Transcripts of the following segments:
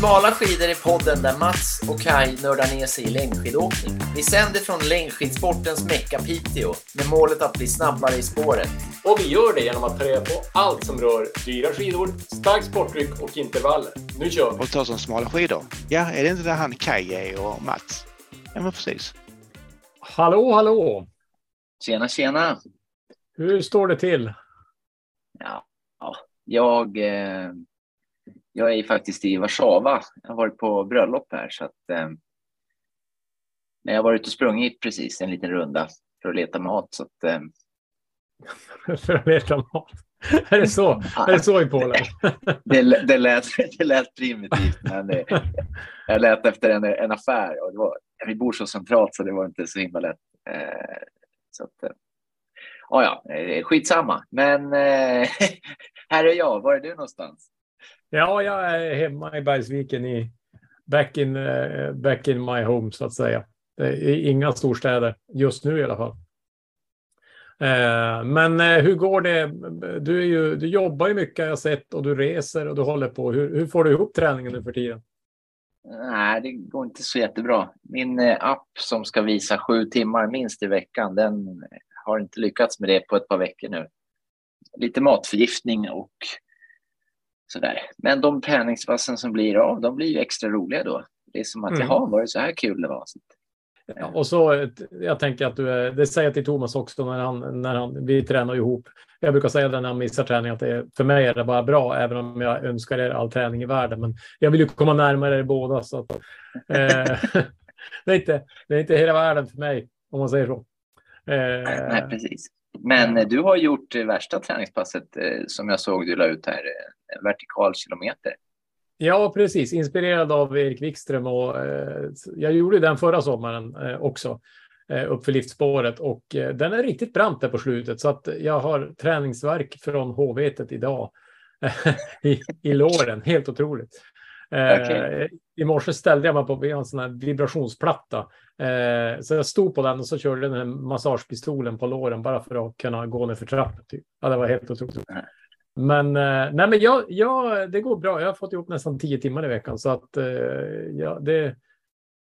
Smala skidor är podden där Mats och Kai nördar ner sig i längdskidåkning. Vi sänder från längdskidsportens mecka Piteå med målet att bli snabbare i spåret. Och vi gör det genom att ta reda på allt som rör dyra skidor, starkt sporttryck och intervaller. Nu kör vi! Och ta som smala skidor. Ja, är det inte där han Kaj är och Mats? Ja, men precis. Hallå, hallå! Tjena, tjena! Hur står det till? Ja, ja jag, eh, jag är faktiskt i Warszawa. Jag har varit på bröllop här så att eh, jag har varit och sprungit precis en liten runda för att leta mat så att eh, för att leta mat. Är det så? Är det så i Polen? det, det, lät, det lät primitivt, men det, jag lät efter en, en affär och det var, vi bor så centralt så det var inte så himla lätt. Eh, så att, eh, ja, ja, skitsamma. Men eh, här är jag. Var är du någonstans? Ja, jag är hemma i Bergsviken i back in, eh, back in my home så att säga. Det är inga storstäder just nu i alla fall. Eh, men eh, hur går det? Du, är ju, du jobbar ju mycket jag sett och du reser och du håller på. Hur, hur får du ihop träningen nu för tiden? Nej, det går inte så jättebra. Min app som ska visa sju timmar minst i veckan, den har inte lyckats med det på ett par veckor nu. Lite matförgiftning och sådär. Men de träningspassen som blir av, de blir ju extra roliga då. Det är som att, mm. jaha, var det så här kul det var? Så, ja, och så, jag tänker att du är, det säger jag till Thomas också när han, när han, vi tränar ihop. Jag brukar säga det när han missar träning att det för mig är det bara bra, även om jag önskar er all träning i världen. Men jag vill ju komma närmare er båda. Så att, eh, det, är inte, det är inte hela världen för mig, om man säger så. Eh, Nej, precis. Men eh, du har gjort värsta träningspasset eh, som jag såg du la ut här, eh, vertikal kilometer. Ja, precis. Inspirerad av Erik Wikström och eh, jag gjorde den förra sommaren eh, också eh, uppför liftspåret och den är riktigt brant där på slutet så att jag har träningsverk från HV idag i, i låren. Helt otroligt. Okay. I morse ställde jag mig på en sån här vibrationsplatta. Eh, så jag stod på den och så körde den här massagepistolen på låren bara för att kunna gå ner för trappan. Typ. Ja, det var helt otroligt. Men, eh, nej, men jag, jag, det går bra. Jag har fått ihop nästan tio timmar i veckan så att eh, ja, det,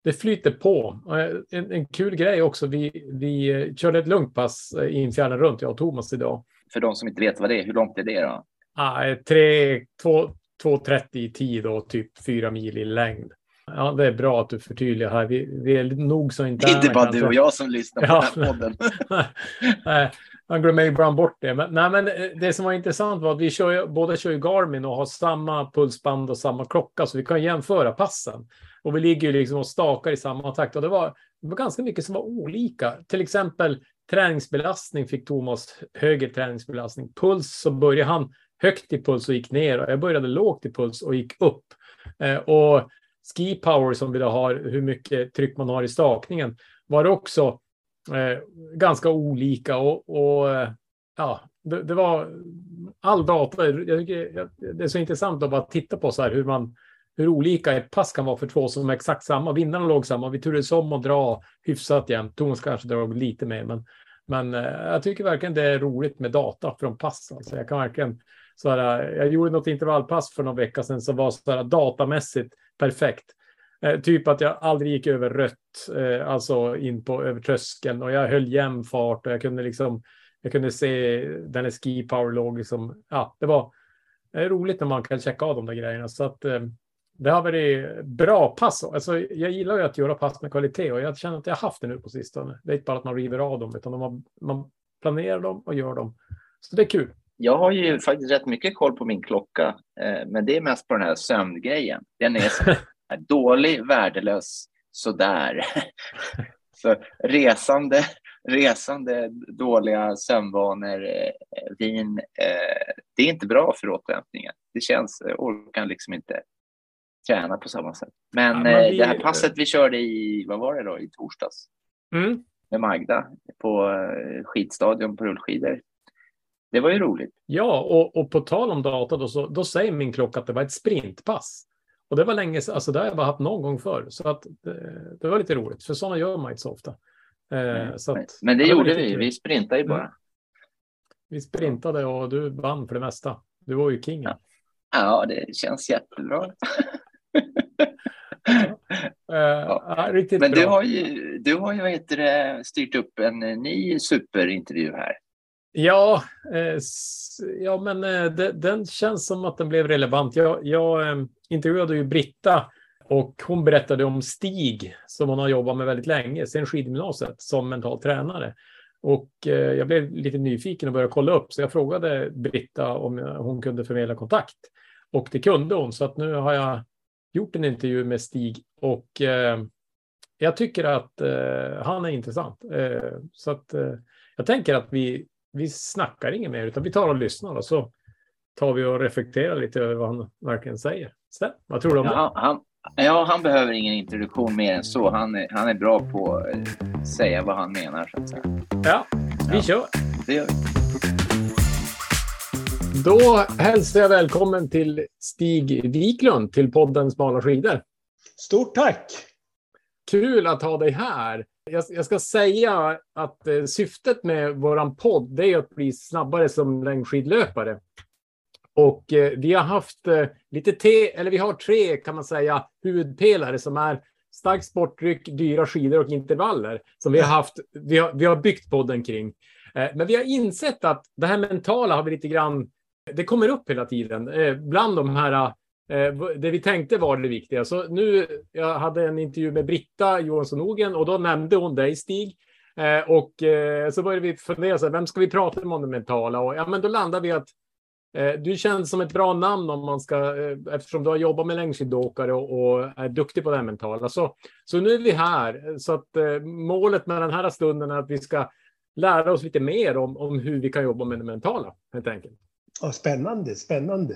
det flyter på. Eh, en, en kul grej också. Vi, vi körde ett lugnt pass i en fjärden runt, jag och Thomas idag. För de som inte vet vad det är, hur långt är det då? Ah, tre, två, 2.30 i tid och typ 4 mil i längd. Ja, det är bra att du förtydligar här. Vi, vi är nog så interna. Inte bara kanske. du och jag som lyssnar på ja. den här podden. man glömmer ibland bort det. Men, nej, men eh, det som var intressant var att vi kör, båda kör ju Garmin och har samma pulsband och samma klocka, så vi kan jämföra passen. Och vi ligger ju liksom och stakar i samma takt. Och det var, det var ganska mycket som var olika. Till exempel träningsbelastning fick Thomas högre träningsbelastning. Puls så började han högt i puls och gick ner. Jag började lågt i puls och gick upp. Eh, och ski power som vi då har, hur mycket tryck man har i stakningen, var också eh, ganska olika. Och, och ja, det, det, var all data. Jag tycker, det är så intressant att bara titta på så här hur man hur olika ett pass kan vara för två som är exakt samma. Vinnarna låg samma. Vi turades om att dra hyfsat jämnt. Thomas kanske drog lite mer, men, men eh, jag tycker verkligen det är roligt med data från pass. Alltså jag kan verkligen så här, jag gjorde något intervallpass för någon vecka sedan som var så här datamässigt perfekt. Eh, typ att jag aldrig gick över rött, eh, alltså in på över tröskeln och jag höll jämn fart och jag kunde liksom, jag kunde se den här ski power låg liksom, ja, det var det är roligt när man kan checka av de där grejerna så att eh, det har varit bra pass. Alltså, jag gillar ju att göra pass med kvalitet och jag känner att jag har haft det nu på sistone. Det är inte bara att man river av dem, utan man, man planerar dem och gör dem. Så det är kul jag har ju faktiskt rätt mycket koll på min klocka, eh, men det är mest på den här sömngrejen. Den är så dålig, värdelös, sådär. så resande, resande, dåliga sömnvanor, eh, vin, eh, det är inte bra för återhämtningen. Det känns, jag orkar liksom inte träna på samma sätt. Men, ja, vi... det här passet vi körde i, vad var det då, i torsdags? Mm. Med Magda på skidstadion på rullskidor. Det var ju roligt. Ja, och, och på tal om data då, så, då säger min klocka att det var ett sprintpass. Och det var länge sedan, alltså det har jag bara haft någon gång förr. Så att det, det var lite roligt, för sådana gör man inte så ofta. Eh, så att, men det ja, gjorde vi, vi sprintade ju bara. Mm. Vi sprintade och du vann för det mesta. Du var ju kingen. Ja, ja det känns jättebra. ja. riktigt Men bra. du har ju, du har ju vad heter det, styrt upp en ny superintervju här. Ja, eh, ja men eh, det, den känns som att den blev relevant. Jag, jag eh, intervjuade ju Britta och hon berättade om Stig som hon har jobbat med väldigt länge, sen skidgymnasiet, som mental tränare. Och eh, jag blev lite nyfiken och började kolla upp, så jag frågade Britta om hon kunde förmedla kontakt. Och det kunde hon, så att nu har jag gjort en intervju med Stig och eh, jag tycker att eh, han är intressant. Eh, så att eh, jag tänker att vi, vi snackar inget mer, utan vi tar och lyssnar och så tar vi och reflekterar lite över vad han verkligen säger. Stäm, vad tror du om ja, det? Han, ja, han behöver ingen introduktion mer än så. Han är, han är bra på att säga vad han menar. Så att säga. Ja, vi ja, kör. Det gör vi. Då hälsar jag välkommen till Stig Wiklund till podden Smala skidor. Stort tack! Kul att ha dig här. Jag, jag ska säga att eh, syftet med vår podd det är att bli snabbare som längdskidlöpare. Och eh, vi har haft eh, lite te, eller vi har tre kan man säga huvudpelare som är starkt sporttryck, dyra skidor och intervaller som vi har haft. Vi har, vi har byggt podden kring. Eh, men vi har insett att det här mentala har vi lite grann. Det kommer upp hela tiden eh, bland de här. Eh, det vi tänkte var det viktiga. Så nu. Jag hade en intervju med Britta Johansson Ogen och då nämnde hon dig Stig. Eh, och eh, så började vi fundera, så här, vem ska vi prata med om det mentala? Och ja, men då landade vi att du känns som ett bra namn om man ska, eftersom du har jobbat med längdskidåkare och, och, är duktig på det mentala. Så, så nu är vi här. Så att målet med den här stunden är att vi ska lära oss lite mer om, om hur vi kan jobba med det mentala, helt enkelt. Ja, spännande, spännande.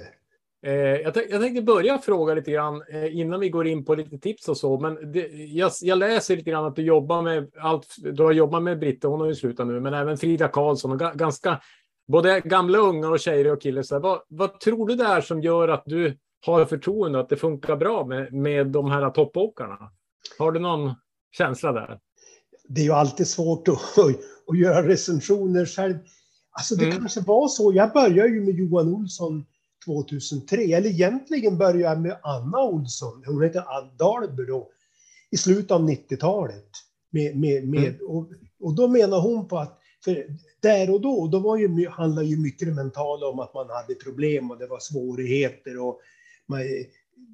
Eh, jag, jag tänkte börja fråga lite grann eh, innan vi går in på lite tips och så. Men det, jag, jag, läser lite grann att du jobbar med allt. Du har jobbat med Britta, hon har ju slutat nu, men även Frida Karlsson och ganska både gamla unga och tjejer och killar. Vad, vad tror du det är som gör att du har förtroende att det funkar bra med, med de här toppåkarna? Har du någon känsla där? Det är ju alltid svårt att, att göra recensioner själv. Alltså det mm. kanske var så. Jag började ju med Johan Olsson 2003, eller egentligen började jag med Anna Olsson, hon heter Ann Dahlby då, i slutet av 90-talet. Med, med, med, mm. och, och då menar hon på att för där och då, då var ju, handlade ju mycket det mentala om att man hade problem och det var svårigheter och man,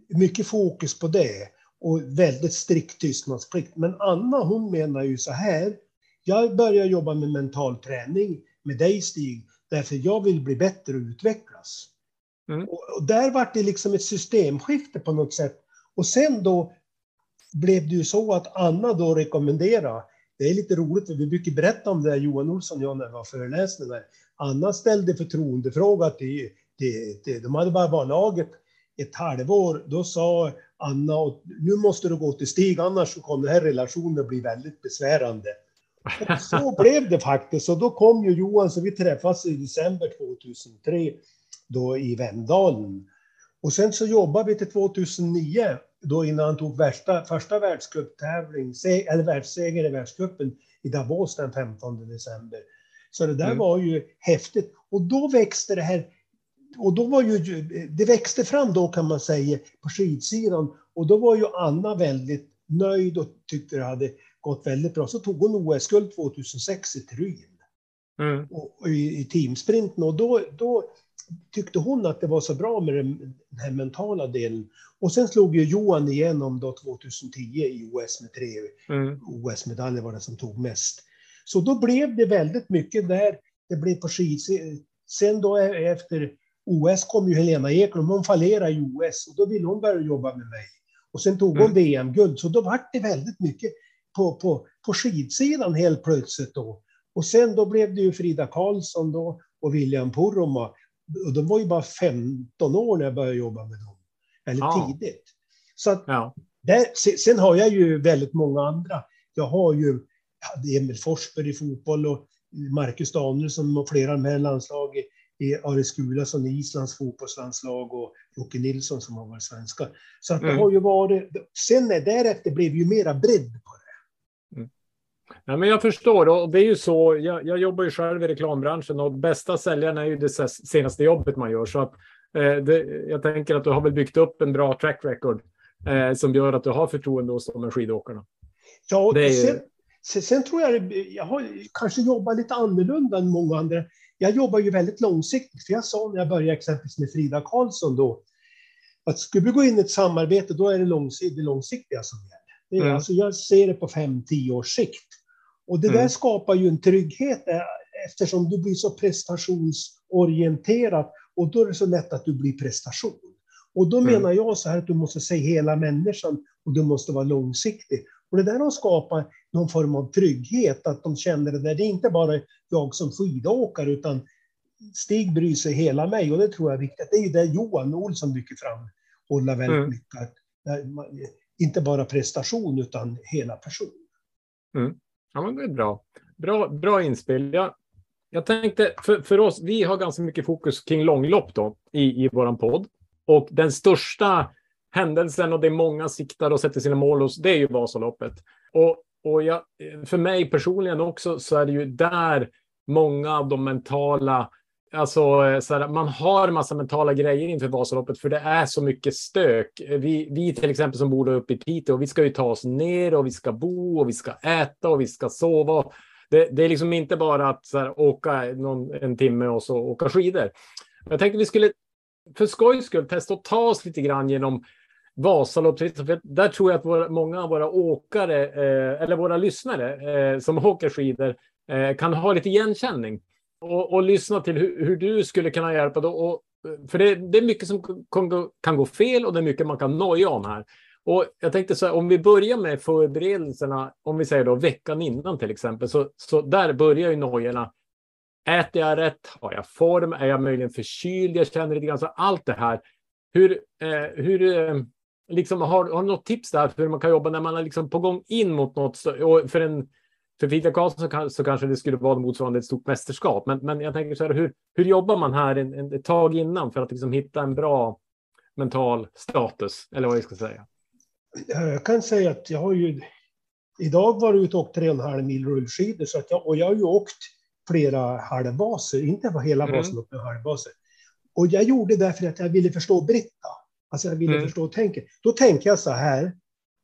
mycket fokus på det och väldigt strikt tystnadsplikt. Men Anna hon menar ju så här, jag börjar jobba med mental träning med dig Stig, därför jag vill bli bättre och utvecklas. Mm. Och, och, där var det liksom ett systemskifte på något sätt. Och sen då blev det ju så att Anna då rekommenderade det är lite roligt, för vi brukar berätta om det, Johan Olsson och jag, när vi var föreläsningar. Anna ställde förtroendefråga till, till, till, de hade bara varit laget ett halvår. Då sa Anna, nu måste du gå till Stig, annars kommer den här relationen bli väldigt besvärande. Och så blev det faktiskt. Och då kom ju Johan, så vi träffades i december 2003, då i Vemdalen. Och sen så jobbade vi till 2009 då innan han tog värsta, första världscuptävling, eller världsseger i världscupen i Davos den 15 december. Så det där mm. var ju häftigt. Och då växte det här, och då var ju, det växte fram då kan man säga på skidsidan. Och då var ju Anna väldigt nöjd och tyckte det hade gått väldigt bra. Så tog hon OS-guld 2006 i Tryn. Mm. Och, och i, i teamsprinten. Och då, då tyckte hon att det var så bra med den här mentala delen. Och sen slog ju Johan igenom då 2010 i OS med tre mm. OS-medaljer var det som tog mest. Så då blev det väldigt mycket där. Det blev på skid. Sen då efter OS kom ju Helena Eklund, hon fallerade i OS och då ville hon börja jobba med mig. Och sen tog hon mm. VM-guld, så då var det väldigt mycket på, på, på skidsidan helt plötsligt då. Och sen då blev det ju Frida Karlsson då och William Poromaa och de var ju bara 15 år när jag började jobba med dem. Väldigt ja. tidigt. Så att, ja. där, sen har jag ju väldigt många andra. Jag har ju Emil Forsberg i fotboll och Marcus Danielsson och flera med landslag i, i Aris Gulason, Islands fotbollslandslag och Jocke Nilsson som har varit svenska. Så att det mm. har ju varit... Sen därefter blev det ju mera bredd på Ja, men jag förstår och det är ju så. Jag, jag, jobbar ju själv i reklambranschen och bästa säljaren är ju det senaste jobbet man gör. Så att, eh, det, jag tänker att du har väl byggt upp en bra track record eh, som gör att du har förtroende hos de här skidåkarna. Ja, Det är sen, sen, sen tror jag jag har kanske jobbat lite annorlunda än många andra. Jag jobbar ju väldigt långsiktigt, för jag sa när jag började exempelvis med Frida Karlsson då, att skulle vi gå in i ett samarbete, då är det långsiktigt, det långsiktiga som gäller. Det är, Mm. alltså, jag ser det på fem, tio års sikt. Och det där Mm. skapar ju en trygghet eh, eftersom du blir så prestationsorienterad och då är det så lätt att du blir prestation. Och då Mm. menar jag så här att du måste se hela människan och du måste vara långsiktig. Och det där har skapat någon form av trygghet, att de känner det där. Det är inte bara jag som skidåkare, utan Stig bryr sig hela mig och det tror jag är viktigt. Det är ju det Johan Olsson lyfter fram, hålla väldigt Mm. mycket. Att, eh, inte bara prestation, utan hela person. Ja, men det är bra. Bra, bra inspel. Jag, jag tänkte, för, för oss, vi har ganska mycket fokus kring långlopp då, i, i vår podd. Och den största händelsen och det många siktar och sätter sina mål hos, det är ju Vasaloppet. Och, och jag, för mig personligen också så är det ju där många av de mentala Alltså, eh, så här, man har massa mentala grejer inför Vasaloppet för det är så mycket stök. Eh, vi, vi till exempel som bor där uppe i Piteå, vi ska ju ta oss ner och vi ska bo och vi ska äta och vi ska sova. Det, det är liksom inte bara att så här, åka någon, en timme och så åka skidor. Jag tänkte vi skulle för skojs skull testa att ta oss lite grann genom Vasaloppet. För där tror jag att våra, många av våra åkare, eh, eller våra lyssnare eh, som åker skidor, eh, kan ha lite igenkänning. Och, och lyssna till hur, hur du skulle kunna hjälpa. Då. Och, för det, det är mycket som kan gå, kan gå fel och det är mycket man kan noja om här. Och jag tänkte så här, om vi börjar med förberedelserna, om vi säger då veckan innan till exempel, så, så där börjar ju nojorna. Äter jag rätt? Har jag form? Är jag möjligen förkyld? Jag känner lite grann så allt det här. Hur, eh, hur eh, liksom, har, har du något tips där för hur man kan jobba när man är liksom på gång in mot något? Och för en för Frida Karlsson så, så kanske det skulle vara motsvarande ett stort mästerskap. Men, men jag tänker så här, hur, hur jobbar man här en, en, ett tag innan för att liksom hitta en bra mental status? Eller vad jag ska säga. Jag kan säga att jag har ju idag varit ute och åkt tre och en halv mil rullskidor så att jag, och jag har ju åkt flera halvbaser, inte på hela Mm. Vasaloppet, men halvbaser. Och jag gjorde det för att jag ville förstå Britta. Alltså jag ville Mm. förstå tänket. Då tänker jag så här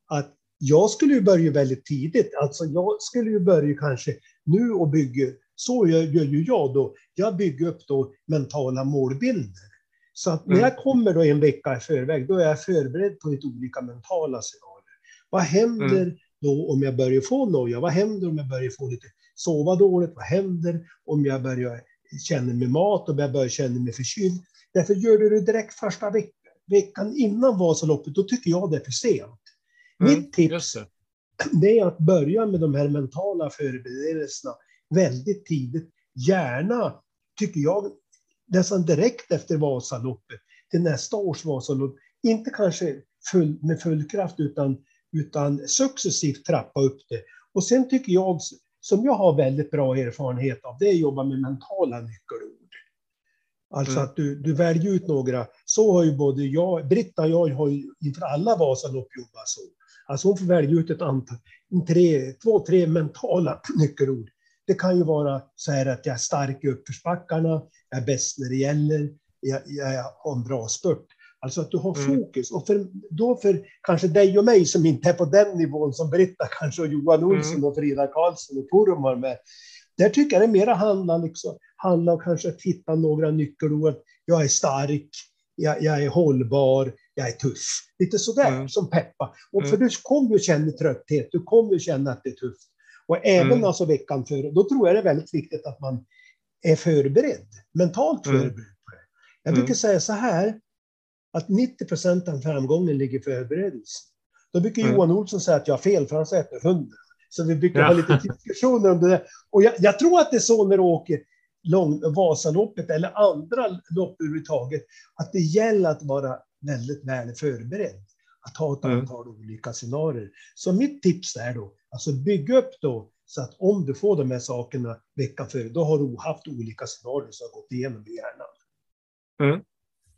att jag skulle ju börja väldigt tidigt. Alltså jag skulle ju börja kanske nu och bygga, så gör, gör ju jag då. Jag bygger upp då mentala målbilder. Så att när Mm. jag kommer då en vecka i förväg, då är jag förberedd på lite olika mentala scenarier. Vad händer Mm. då om jag börjar få noja? Vad händer om jag börjar få lite sova dåligt? Vad händer om jag börjar känna mig mat, om jag börjar känna mig förkyld? Därför gör du det direkt första veckan, veckan innan Vasaloppet, då tycker jag det är för sent. Mitt tips Mm, Just det. det är att börja med de här mentala förberedelserna väldigt tidigt. Gärna, tycker jag, nästan direkt efter Vasaloppet till nästa års Vasalopp. Inte kanske full, med full kraft utan, utan successivt trappa upp det. Och sen tycker jag, som jag har väldigt bra erfarenhet av, det är att jobba med mentala nyckelord. Alltså Mm. att du, du väljer ut några. Så har ju både jag, Britta och jag har ju inför alla Vasalopp jobbat så. Alltså hon får välja ut ett antal, tre, två, tre mentala nyckelord. Det kan ju vara så här att jag är stark i uppförsbackarna, jag är bäst när det gäller, jag, jag har en bra spurt. Alltså att du har Mm. fokus. Och för, då för kanske dig och mig som inte är på den nivån som Britta kanske och Johan Olsson Mm. och Frida Karlsson och var med. Där tycker jag det mera handlar, liksom, handlar om kanske att hitta några nyckelord. Jag är stark, jag, jag är hållbar, jag är tuff. Lite sådär Mm. som peppa. Och Mm. för du kommer ju känna trötthet, du kommer ju känna att det är tufft. Och även Mm. alltså veckan före, då tror jag det är väldigt viktigt att man är förberedd, mentalt Mm. förberedd på det. Jag Mm. brukar säga så här, att 90 procent av framgången ligger i förberedelsen. Då brukar Mm. Johan Olsson säga att jag har fel, för han säger att det är 100. Så vi brukar Ja. ha lite diskussioner om det där. Och jag, jag tror att det är så när du åker lång, Vasaloppet eller andra lopp överhuvudtaget, att det gäller att vara väldigt väl förberedd. Att ha ett Mm. antal olika scenarier. Så mitt tips är då, alltså bygg upp då så att om du får de här sakerna veckan före, då har du haft olika scenarier som har gått igenom i hjärnan.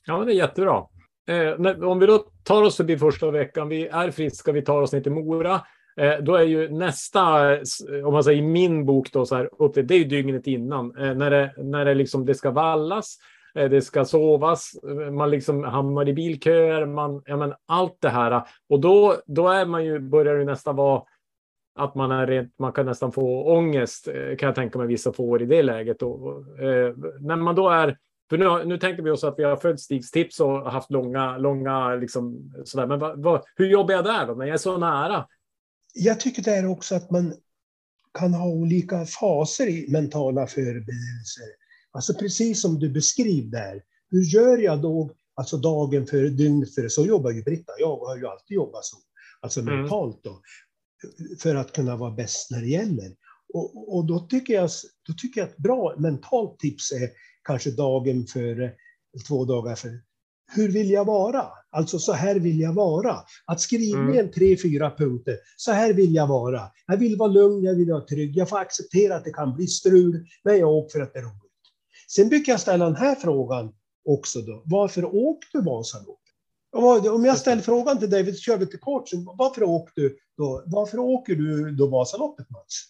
Ja, det är jättebra. Eh, om vi då tar oss förbi första veckan, vi är friska, vi tar oss ner till Mora. Eh, då är ju nästa, eh, om man säger i min bok då, så här, upp det, det är ju dygnet innan. Eh, när det, när det, liksom, det ska vallas. Eh, det ska sovas, eh, man liksom hamnar i bilköer, man, ja, men allt det här. Och då, då är man ju, börjar det nästan vara att man, är rent, man kan nästan få ångest, eh, kan jag tänka mig vissa får i det läget. Och, när man då är för nu, nu tänker vi oss att vi har följt Stigs tips och haft långa, långa liksom sådär. Men vad, vad, hur jobbar jag där då, när jag är så nära? Jag tycker det är också att man kan ha olika faser i mentala förberedelser. Alltså precis som du beskriver där. Hur gör jag då, alltså dagen före, dygnet före? Så jobbar ju Britta. Jag har ju alltid jobbat så, alltså mm. mentalt då. För att kunna vara bäst när det gäller. Och, och då, tycker jag, då tycker jag att bra mentalt tips är kanske dagen före, två dagar före. Hur vill jag vara? Alltså så här vill jag vara. Att skriva mm. ner tre, fyra punkter. Så här vill jag vara. Jag vill vara lugn, jag vill vara trygg. Jag får acceptera att det kan bli strul, men jag åker för att det är roligt. Sen brukar jag ställa den här frågan också då. Varför åkte du Vasaloppet? Om jag ställer frågan till David, så kör vi till coachen. Varför åkte du då? Varför åker du då Vasaloppet, Mats?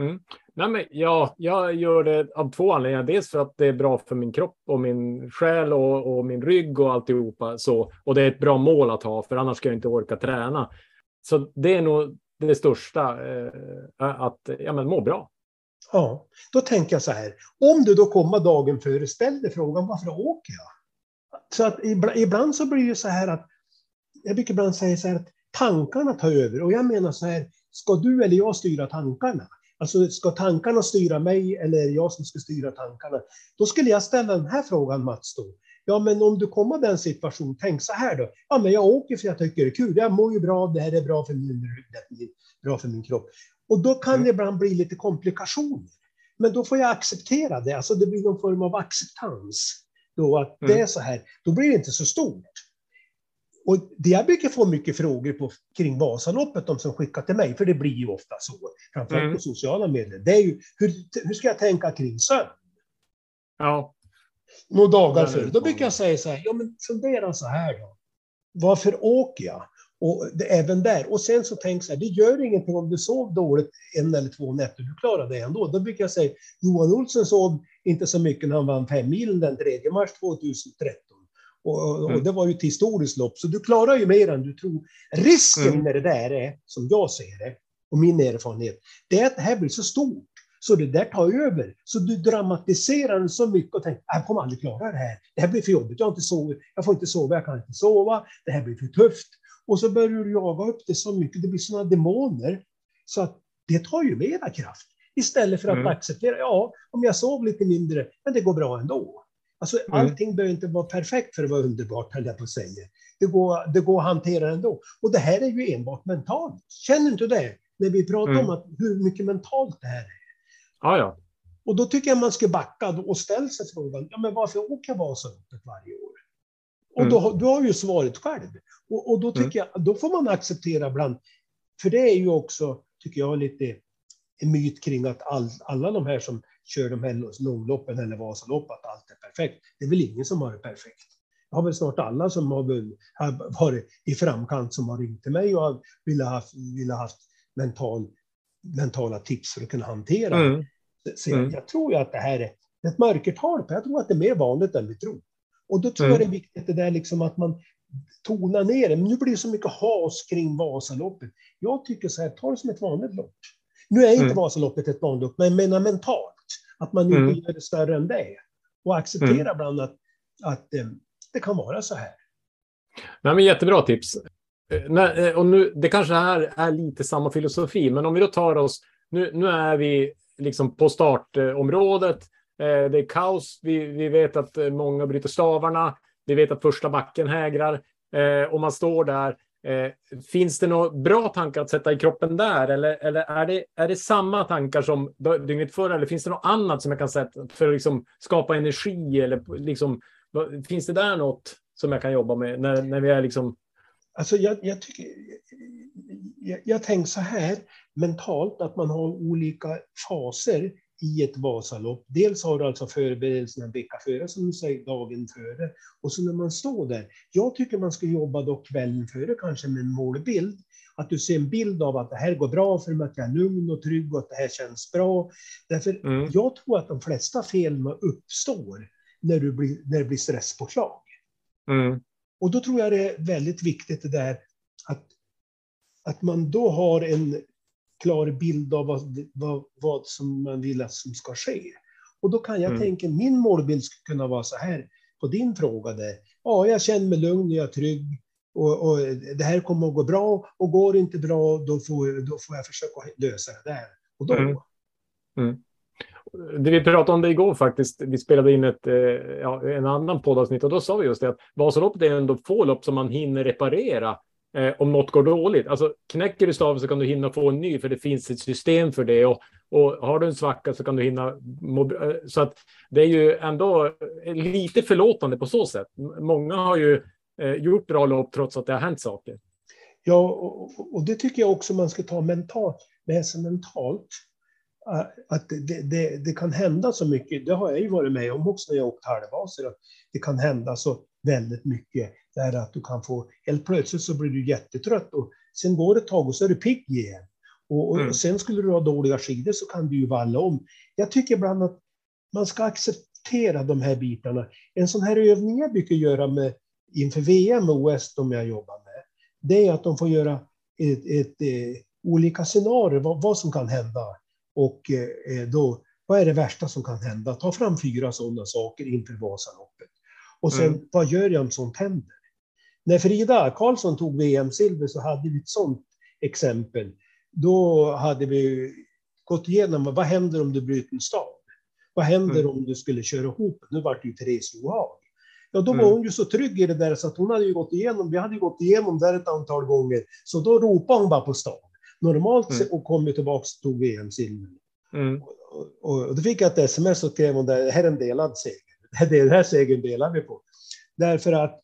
Mm. Nej, men ja, jag gör det av två anledningar. Dels för att det är bra för min kropp och min själ och, och min rygg och alltihopa. Så, och det är ett bra mål att ha, för annars ska jag inte orka träna. Så det är nog det största, eh, att ja, men må bra. Ja, då tänker jag så här. Om du då kommer dagen före, ställ dig frågan varför åker jag? Så att ibland så blir det så här att, jag brukar ibland säga så här att tankarna tar över. Och jag menar så här, ska du eller jag styra tankarna? Alltså ska tankarna styra mig eller är det jag som ska styra tankarna? Då skulle jag ställa den här frågan Mats då. Ja, men om du kommer i den situationen, tänk så här då. Ja, men jag åker för jag tycker det är kul. Jag mår ju bra, det här är bra för min rygg, bra för min kropp. Och då kan mm. det ibland bli lite komplikationer. Men då får jag acceptera det, alltså det blir någon form av acceptans. Då att mm. det är så här, då blir det inte så stort. Och det jag brukar få mycket frågor på kring Vasaloppet, de som skickar till mig, för det blir ju ofta så, framförallt mm. på sociala medier, det är ju hur, hur ska jag tänka kring sömn? Ja. Några dagar före. Då brukar jag säga så här, ja men fundera så här då. Varför åker jag? Och det, även där. Och sen så tänk så här, det gör ingenting om du sov dåligt en eller två nätter, du klarar det ändå. Då brukar jag säga, Johan Olsson sov inte så mycket när han vann fem mil den 3 mars 2013. Och, och, mm. det var ju ett historiskt lopp, så du klarar ju mer än du tror. Risken mm. med det där är, som jag ser det, och min erfarenhet, det är att det här blir så stort. Så det där tar över. Så du dramatiserar så mycket och tänker, jag kommer aldrig klara det här. Det här blir för jobbigt, jag har inte sovit, jag får inte sova, jag kan inte sova, det här blir för tufft. Och så börjar du jaga upp det så mycket, det blir sådana demoner. Så att det tar ju mera kraft. Istället för att mm. acceptera, ja, om jag sov lite mindre, men det går bra ändå. Alltså, mm. Allting behöver inte vara perfekt för att vara underbart, höll jag på att säga. Det går, det går att hantera ändå. Och det här är ju enbart mentalt. Känner inte det? När vi pratar mm. om att, hur mycket mentalt det här är. Ja, ja. Och då tycker jag man ska backa och ställa sig frågan, ja, men varför åker Vasaloppet varje år? Och mm. då, du har ju svaret själv. Och, och då tycker mm. jag, då får man acceptera ibland, för det är ju också, tycker jag, lite en myt kring att all, alla de här som kör de här långloppen eller Vasalopp, att allt är perfekt. Det är väl ingen som har det perfekt. Jag har väl snart alla som har varit i framkant som har ringt till mig och vill ha haft, haft mental, mentala tips för att kunna hantera mm. Så jag, mm. jag tror ju att det här är ett mörkertal, jag tror att det är mer vanligt än vi tror. Och då tror mm. jag det är viktigt det där liksom att man tonar ner det. Men nu blir det så mycket has kring Vasaloppet. Jag tycker så här, ta det som ett vanligt lopp. Nu är inte mm. Vasaloppet ett vanligt lopp, men jag menar mentalt. Att man inte mm. gör det större än det. Och acceptera mm. ibland att, att eh, det kan vara så här. Nej, men jättebra tips. Eh, eh, och nu, det kanske här är lite samma filosofi, men om vi då tar oss... Nu, nu är vi liksom på startområdet. Det är kaos. Vi, vi vet att många bryter stavarna. Vi vet att första backen hägrar. Eh, och man står där Eh, finns det några bra tankar att sätta i kroppen där? Eller, eller är, det, är det samma tankar som dygnet före? Eller finns det något annat som jag kan sätta för att liksom skapa energi? Eller liksom, finns det där något som jag kan jobba med när, när vi är liksom... Alltså jag, jag tycker... Jag, jag tänker så här mentalt, att man har olika faser i ett Vasalopp. Dels har du alltså förberedelserna en vecka före, som du säger, dagen före. Och så när man står där. Jag tycker man ska jobba då kvällen före kanske med en målbild. Att du ser en bild av att det här går bra för mig, att jag är lugn och trygg och att det här känns bra. Därför mm. jag tror att de flesta felen uppstår när, du blir, när det blir stresspåslag. Mm. Och då tror jag det är väldigt viktigt det där att, att man då har en klar bild av vad, vad, vad som man vill att som ska ske. Och då kan jag Mm. tänka, min målbild skulle kunna vara så här, på din fråga där. Ja, jag känner mig lugn och jag är trygg. Och, och det här kommer att gå bra. Och går det inte bra, då får, då får jag försöka lösa det där. Och då, Mm. Det vi pratade om det igår faktiskt. Vi spelade in ett, eh, ja, en annan poddavsnitt och då sa vi just det att Vasaloppet är ändå få lopp som man hinner reparera eh, om något går dåligt. Alltså knäcker du staven så kan du hinna få en ny för det finns ett system för det och, och har du en svacka så kan du hinna må, eh, så att det är ju ändå eh, lite förlåtande på så sätt. Många har ju eh, gjort bra lopp trots att det har hänt saker. Ja, och, och- det tycker jag också man ska ta mentalt, med sig mentalt. Att det, det, det kan hända så mycket. Det har jag ju varit med om också när jag åkt halvbaser. Att det kan hända så väldigt mycket. Där att du kan få, helt plötsligt så blir du jättetrött och sen går det ett tag och så är du pigg igen. Och, och Mm. sen skulle du ha dåliga skidor så kan du ju valla om. Jag tycker ibland att man ska acceptera de här bitarna. En sån här övning jag brukar göra med, inför VM och OS, de jag jobbar med, det är att de får göra ett, ett, eh, olika scenarier, vad, vad som kan hända. Och eh, då, vad är det värsta som kan hända? Ta fram fyra sådana saker inför Vasaloppet. Och sen, Mm. vad gör jag om sånt händer? När Frida Karlsson tog VM-silver så hade vi ett sådant exempel. Då hade vi gått igenom vad händer om du bryter en stav? Vad händer Mm. om du skulle köra ihop? Nu vart det ju Therese Johaug. Ja, då Mm. var hon ju så trygg i det där så att hon hade ju gått igenom, vi hade ju gått igenom det ett antal gånger. Så då ropade hon bara på stav. Normalt Mm. och kom ju tillbaka och tog VM-silver. Mm. Och, och, och då fick jag ett sms och skrev hon där, det här är en delad seger. Det här segern delar vi på. Därför att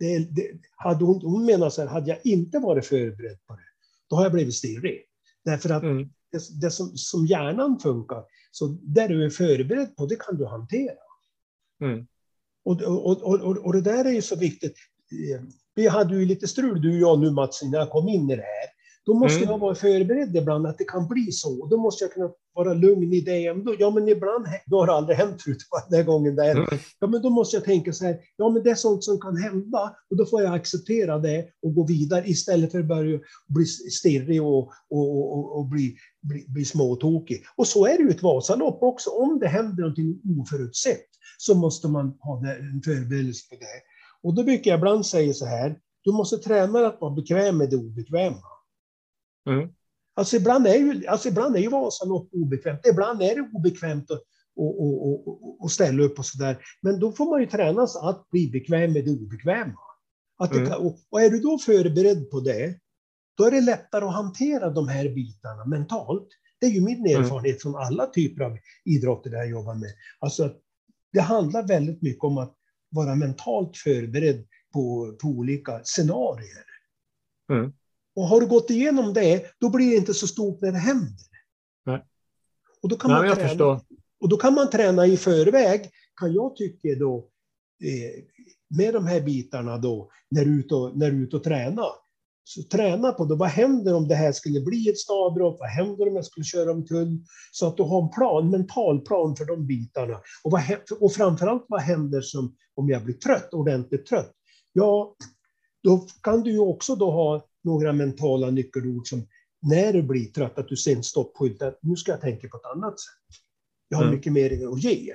det, det, hade hon, hon menar så här, hade jag inte varit förberedd på det, då har jag blivit stirrig. Därför att Mm. det, det som, som hjärnan funkar, så där du är förberedd på, det kan du hantera. Mm. Och, och, och, och, och det där är ju så viktigt. Eh, Vi hade ju lite strul, du och jag nu Mats, när jag kom in i det här. Då måste Mm. jag vara förberedd ibland att det kan bli så. Då måste jag kunna vara lugn i det ändå. Ja, men ibland, då har det aldrig hänt förut, den här gången där. Mm. Ja, men då måste jag tänka så här, ja men det är sånt som kan hända och då får jag acceptera det och gå vidare istället för att börja bli stirrig och, och, och, och bli, bli, bli småtokig. Och så är det ju ett Vasalopp också. Om det händer någonting oförutsett så måste man ha det, en förberedelse på det. Och då brukar jag ibland säga så här, du måste träna att vara bekväm med det obekväma. Mm. Alltså ibland är ju, alltså ibland är ju Vasalopp obekvämt, ibland är det obekvämt att och, och, och, och ställa upp och sådär. Men då får man ju tränas att bli bekväm med det obekväma. Att det Mm. kan, och, är du då förberedd på det, då är det lättare att hantera de här bitarna mentalt. Det är ju min Mm. erfarenhet från alla typer av idrotter där jag jobbar med. Alltså, det handlar väldigt mycket om att vara mentalt förberedd på, på olika scenarier. Mm. Och har du gått igenom det, då blir det inte så stort när det händer. Nej. Och då kan Nej, man träna, förstår. och då kan man träna i förväg, kan jag tycka då, eh, med de här bitarna då, när du är ute och, när du är ute och tränar. Så träna på det. Vad händer om det här skulle bli ett stavbrott? Vad händer om jag skulle köra omkull? Så att du har en plan, mental plan för de bitarna. Och, vad, och framförallt, vad händer som, om jag blir trött, ordentligt trött? Ja, då kan du ju också då ha några mentala nyckelord som när du blir trött, att du sen stoppskyltar nu ska jag tänka på ett annat sätt. Jag har Mm. mycket mer att ge.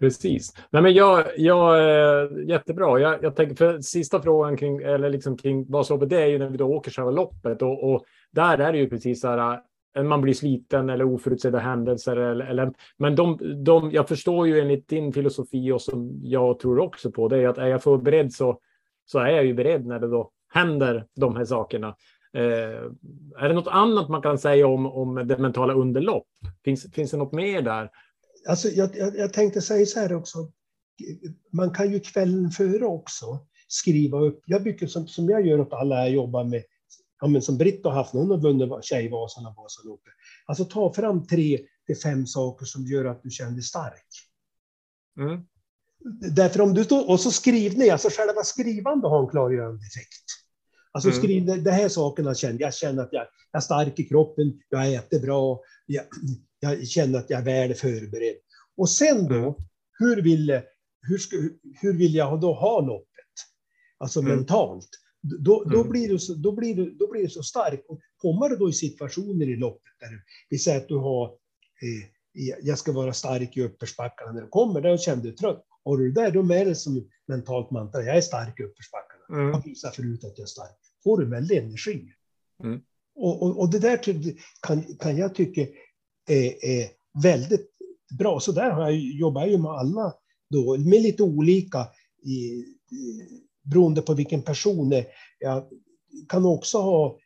Precis. Nej, men jag, jag, eh, jättebra. Jag, jag tänker för sista frågan kring, eller liksom kring Vasaloppet, det är ju när vi då åker själva loppet och, och där är det ju precis så här. eh, Man blir sliten eller oförutsedda händelser. Eller, eller, men de, de, jag förstår ju enligt din filosofi och som jag tror också på, det är att är jag förberedd så, så är jag ju beredd när det då händer de här sakerna. Eh, är det något annat man kan säga om, om det mentala underlopp? Finns, finns det något mer där? Alltså, jag, jag, jag tänkte säga så här också. Man kan ju kvällen före också skriva upp. Jag brukar, som, som jag gör åt alla jag jobbar med, ja, men som Britt har haft, hon har vunnit Tjejvasan och Vasaloppet. Alltså ta fram tre till fem saker som gör att du känner dig stark. Mm. Därför om du står, och så skriv ner, alltså själva skrivande har en klargörande effekt. Alltså Mm. skriv de, här sakerna känner jag, känner att jag, jag är stark i kroppen, jag äter bra, jag, jag känner att jag är väl förberedd. Och sen då, Mm. hur, vill, hur, hur vill jag då ha loppet? Alltså Mm. mentalt. Då, då, Mm. blir du så, då, blir du, då blir du så stark. Och kommer du då i situationer i loppet där vi säger att du har, eh, jag ska vara stark i uppförsbackarna när du kommer, där känner du trött. Och du där, då är det som mentalt mantra, jag är stark i uppförsbackarna. Mm. Jag visar förut att jag är stark. Får du väldig energi. Mm. Och, och, och det där kan, kan jag tycka är, är väldigt bra. Så där har jag, jobbar jag ju med alla då, med lite olika i, i, beroende på vilken person det är. Jag kan också ha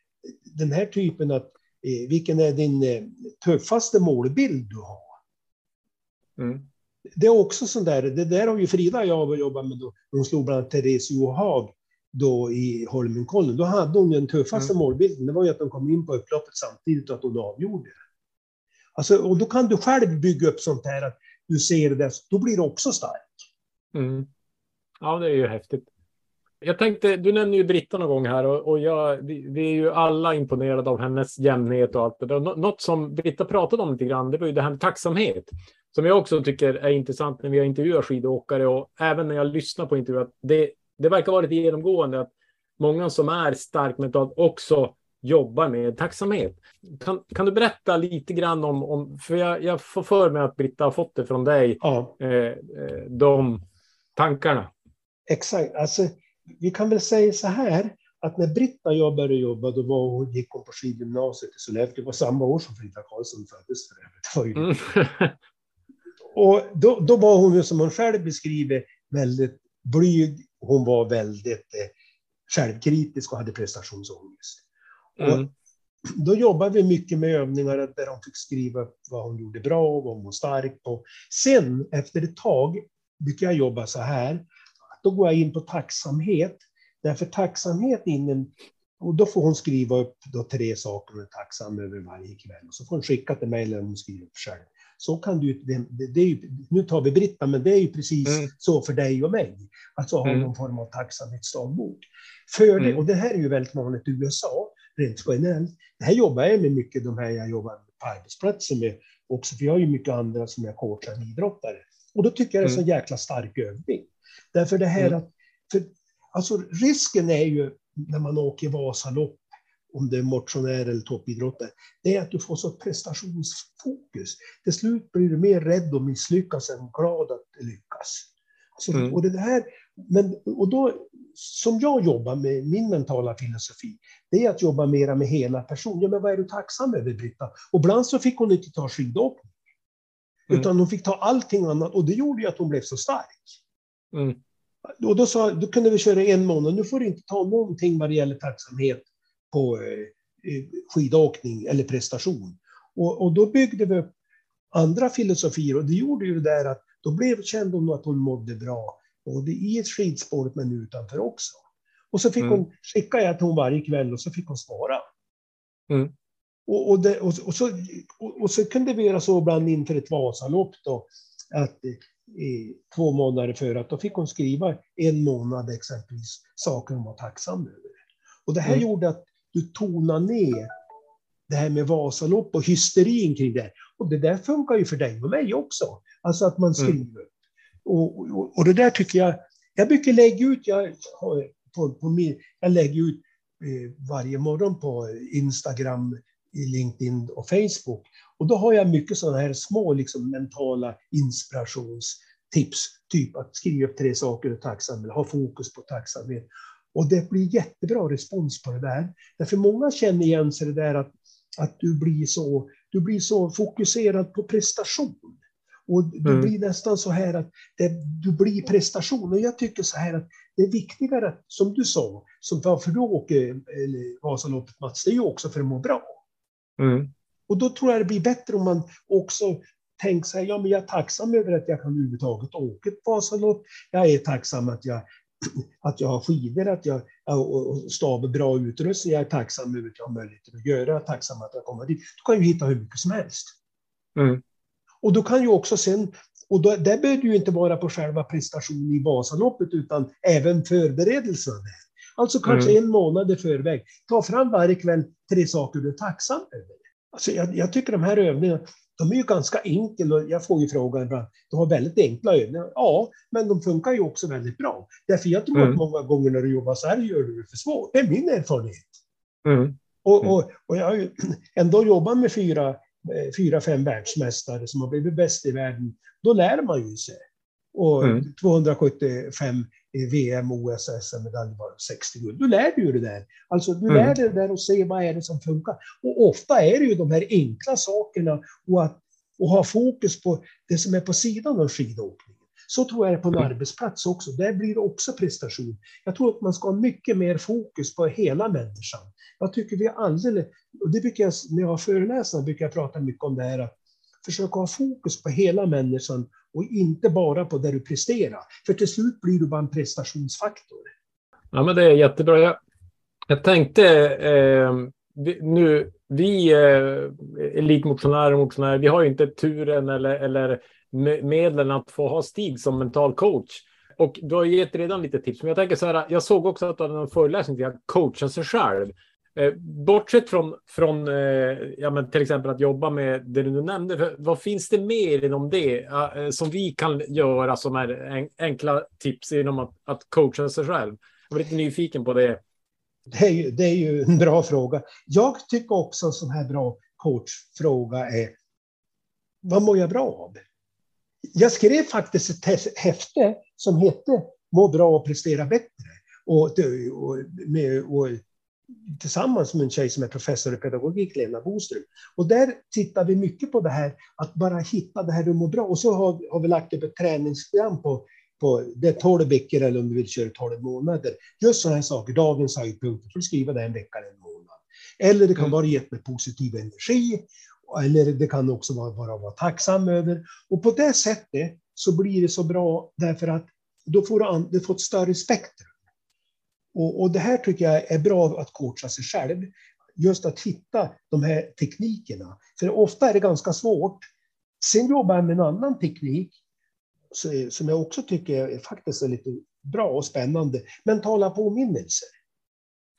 den här typen att eh, vilken är din eh, tuffaste målbild du har? Mm. Det är också sånt där, det där har ju Frida och jag jobbat med då. Hon slog bland annat Therese Johaug då i Holmenkollen. Då hade hon den tuffaste Mm. målbilden. Det var ju att de kom in på upploppet samtidigt och att hon avgjorde. Alltså, och då kan du själv bygga upp sånt här att du ser det, då blir du också stark. Mm. Ja, det är ju häftigt. Jag tänkte, du nämnde ju Britta någon gång här och, och jag, vi, vi är ju alla imponerade av hennes jämnhet och allt det där. Nå- Något som Britta pratade om lite grann, det var ju det här med tacksamhet. Som jag också tycker är intressant när vi har intervjuat skidåkare och även när jag lyssnar på intervjuer. Det, det verkar vara lite genomgående att många som är starkt mentalt också jobbar med tacksamhet. Kan, kan du berätta lite grann om, om för jag, jag får för mig att Britta har fått det från dig, Ja, eh, eh, de tankarna. exakt. Alltså, vi kan väl säga så här, att när Britta och jag började jobba, då var hon, gick hon på skidgymnasiet i Sollefteå. Det var samma år som Frida Karlsson föddes för övrigt. Mm. Och då, då var hon ju som hon själv beskriver väldigt blyg. Hon var väldigt eh, självkritisk och hade prestationsångest. Mm. Och då jobbade vi mycket med övningar där hon fick skriva vad hon gjorde bra och vad hon var stark på. Sen efter ett tag brukar jag jobba så här. Då går jag in på tacksamhet. Därför tacksamhet innen, och då får hon skriva upp då tre saker hon är tacksam över varje kväll. Och så får hon skicka till mig eller hon skriver upp själv. Så kan du, det, det, är ju, nu tar vi Britta, men det är ju precis Mm. så för dig och mig. Alltså ha Mm. någon form av tacksamhetsdagbok. För det, Mm. och det här är ju väldigt vanligt i USA, rent generellt. Det här jobbar jag med mycket, de här jag jobbar på arbetsplatsen med också, för jag har ju mycket andra som jag coachar idrottare. Och då tycker jag det är en så jäkla stark övning. Därför det här Mm. att, för, alltså risken är ju när man åker Vasalopp, om det är motionär eller toppidrottare, det är att du får så prestationsfokus. Till slut blir du mer rädd att misslyckas än glad att lyckas. Så, Mm. och det här, men, och då, som jag jobbar med, min mentala filosofi, det är att jobba mera med hela personen. Ja, men vad är du tacksam över, Britta? Och ibland så fick hon inte ta skidåkning. Mm. Utan hon fick ta allting annat och det gjorde ju att hon blev så stark. Mm. Och då, sa, då kunde vi köra en månad. Nu får du inte ta någonting vad det gäller tacksamhet på eh, eh, skidåkning eller prestation. Och, och då byggde vi upp andra filosofier och det gjorde ju det där att då blev, kände hon att hon mådde bra, både i ett skidspår men utanför också. Och så fick Mm. hon, skickade jag till hon varje kväll och så fick hon svara. Mm. Och, och, det, och, och, så, och, och så kunde vi göra så ibland inför ett Vasalopp då, att eh, två månader före, att då fick hon skriva en månad exempelvis saker hon var tacksam över. Och det här Mm. gjorde att du tonade ner det här med Vasalopp och hysterin kring det. Och det där funkar ju för dig och mig också. Alltså att man skriver. Och, och, och det där tycker jag, jag brukar lägga ut, jag, på, på min, jag lägger ut eh, varje morgon på Instagram, i LinkedIn och Facebook. Och då har jag mycket sådana här små liksom, mentala inspirationstips. Typ att skriva upp tre saker du är tacksam eller ha fokus på tacksamhet. Och det blir jättebra respons på det där. Därför många känner igen sig det där att, att du, blir så, du blir så fokuserad på prestation. Och det Mm. blir nästan så här att det, du blir prestation. Och jag tycker så här att det är viktigare, att, som du sa, som varför du åker Vasaloppet Mats, det är ju också för att må bra. Mm. Och då tror jag det blir bättre om man också tänker sig, ja men jag är tacksam över att jag kan överhuvudtaget åka ett Vasalopp. Jag är tacksam att jag, att jag har skidor, att jag och och stav bra utrustning. Jag är tacksam över att jag har möjlighet att göra, jag är tacksam att jag kommer dit. Du kan ju hitta hur mycket som helst. Mm. Och då kan ju också sen, och då, där behöver du ju inte vara på själva prestationen i Vasaloppet, utan även förberedelserna. Alltså kanske Mm. en månad i förväg. Ta fram varje kväll tre saker du är tacksam över. Alltså jag, jag tycker de här övningarna, de är ju ganska enkla jag får ju frågan ibland, de har väldigt enkla övningar. Ja, men de funkar ju också väldigt bra. Därför jag tror Mm. att många gånger när du jobbar så här gör du det för svårt. Det är min erfarenhet. Mm. Och, och, och jag har ju ändå jobbat med fyra, eh, fyra, fem världsmästare som har blivit bäst i världen. Då lär man ju sig. Och Mm. 275 i VM, OS, SM-medalj var 60 guld. Du lär dig ju det där. Alltså du Mm. lär dig det där och se vad är det som funkar. Och ofta är det ju de här enkla sakerna och att och ha fokus på det som är på sidan av skidåkningen. Så tror jag det är på en Mm. arbetsplats också. Där blir det också prestation. Jag tror att man ska ha mycket mer fokus på hela människan. Jag tycker vi är alldeles, och det brukar jag, när jag har föreläsningar brukar jag prata mycket om det här, att försöka ha fokus på hela människan och inte bara på det du presterar. För till slut blir du bara en prestationsfaktor. Ja, men det är jättebra. Jag, jag tänkte eh, vi, nu, vi eh, elitmotionärer och motionärer, vi har ju inte turen eller, eller medlen att få ha Stig som mental coach. Och du har gett redan lite tips, men jag tänker så här, jag såg också att du hade en föreläsning till att coacha sig själv. Eh, bortsett från, från eh, ja, men till exempel att jobba med det du nämnde, vad finns det mer inom det eh, som vi kan göra som är enkla tips inom att, att coacha sig själv? Jag var lite nyfiken på det. Det är, ju, det är ju en bra fråga. Jag tycker också en sån här bra coachfråga är vad mår jag bra av? Jag skrev faktiskt ett häfte som hette Må bra och prestera bättre. Och, och, och, tillsammans med en tjej som är professor i pedagogik, Lena Boström. Och där tittar vi mycket på det här, att bara hitta det här du mår bra. Och så har, har vi lagt upp ett träningsprogram på, på det är 12 veckor eller om du vill köra 12 månader. Just sådana här saker, dagens höjdpunkter, får du skriva det en vecka eller en månad. Eller det kan Mm. vara gett med positiv energi, eller det kan också vara bara vara tacksam över. Och på det sättet så blir det så bra därför att då får du, an, du får ett större spektrum. Och, och det här tycker jag är bra att coacha sig själv. Just att hitta de här teknikerna. För ofta är det ganska svårt. Sen jobbar jag med en annan teknik som jag också tycker är faktiskt är lite bra och spännande. Mentala påminnelser.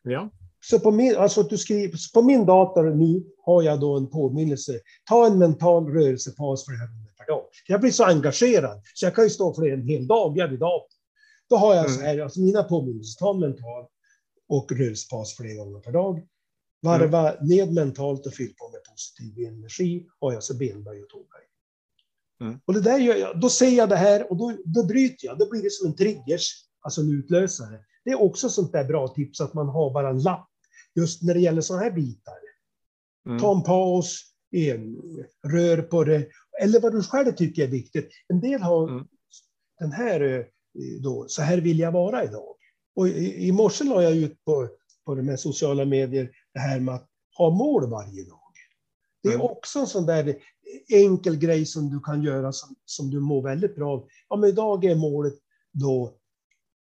Ja. Så på min, alltså du skriver, på min dator nu har jag då en påminnelse. Ta en mental rörelsepaus flera gånger per dag. Jag blir så engagerad så jag kan ju stå för en hel dag vid datorn. Då har jag Mm. så här, alltså mina påminnelser, ta en mental och rörelsepaus flera gånger per dag. Varva ned mentalt och fyll på med positiv energi. Har jag så benböj och tåböj. Mm. Och det där gör jag, då ser jag det här och då, då bryter jag. Då blir det som en triggers, alltså en utlösare. Det är också sånt där bra tips att man har bara en lapp just när det gäller sådana här bitar. Mm. Ta en paus, en, rör på det, eller vad du själv tycker är viktigt. En del har Mm. den här, eh, då, så här vill jag vara idag. Och i, i morse la jag ut på, på de här sociala medier det här med att ha mål varje dag. Det är Mm. också en sån där enkel grej som du kan göra som, som du mår väldigt bra av. Ja, men idag är målet då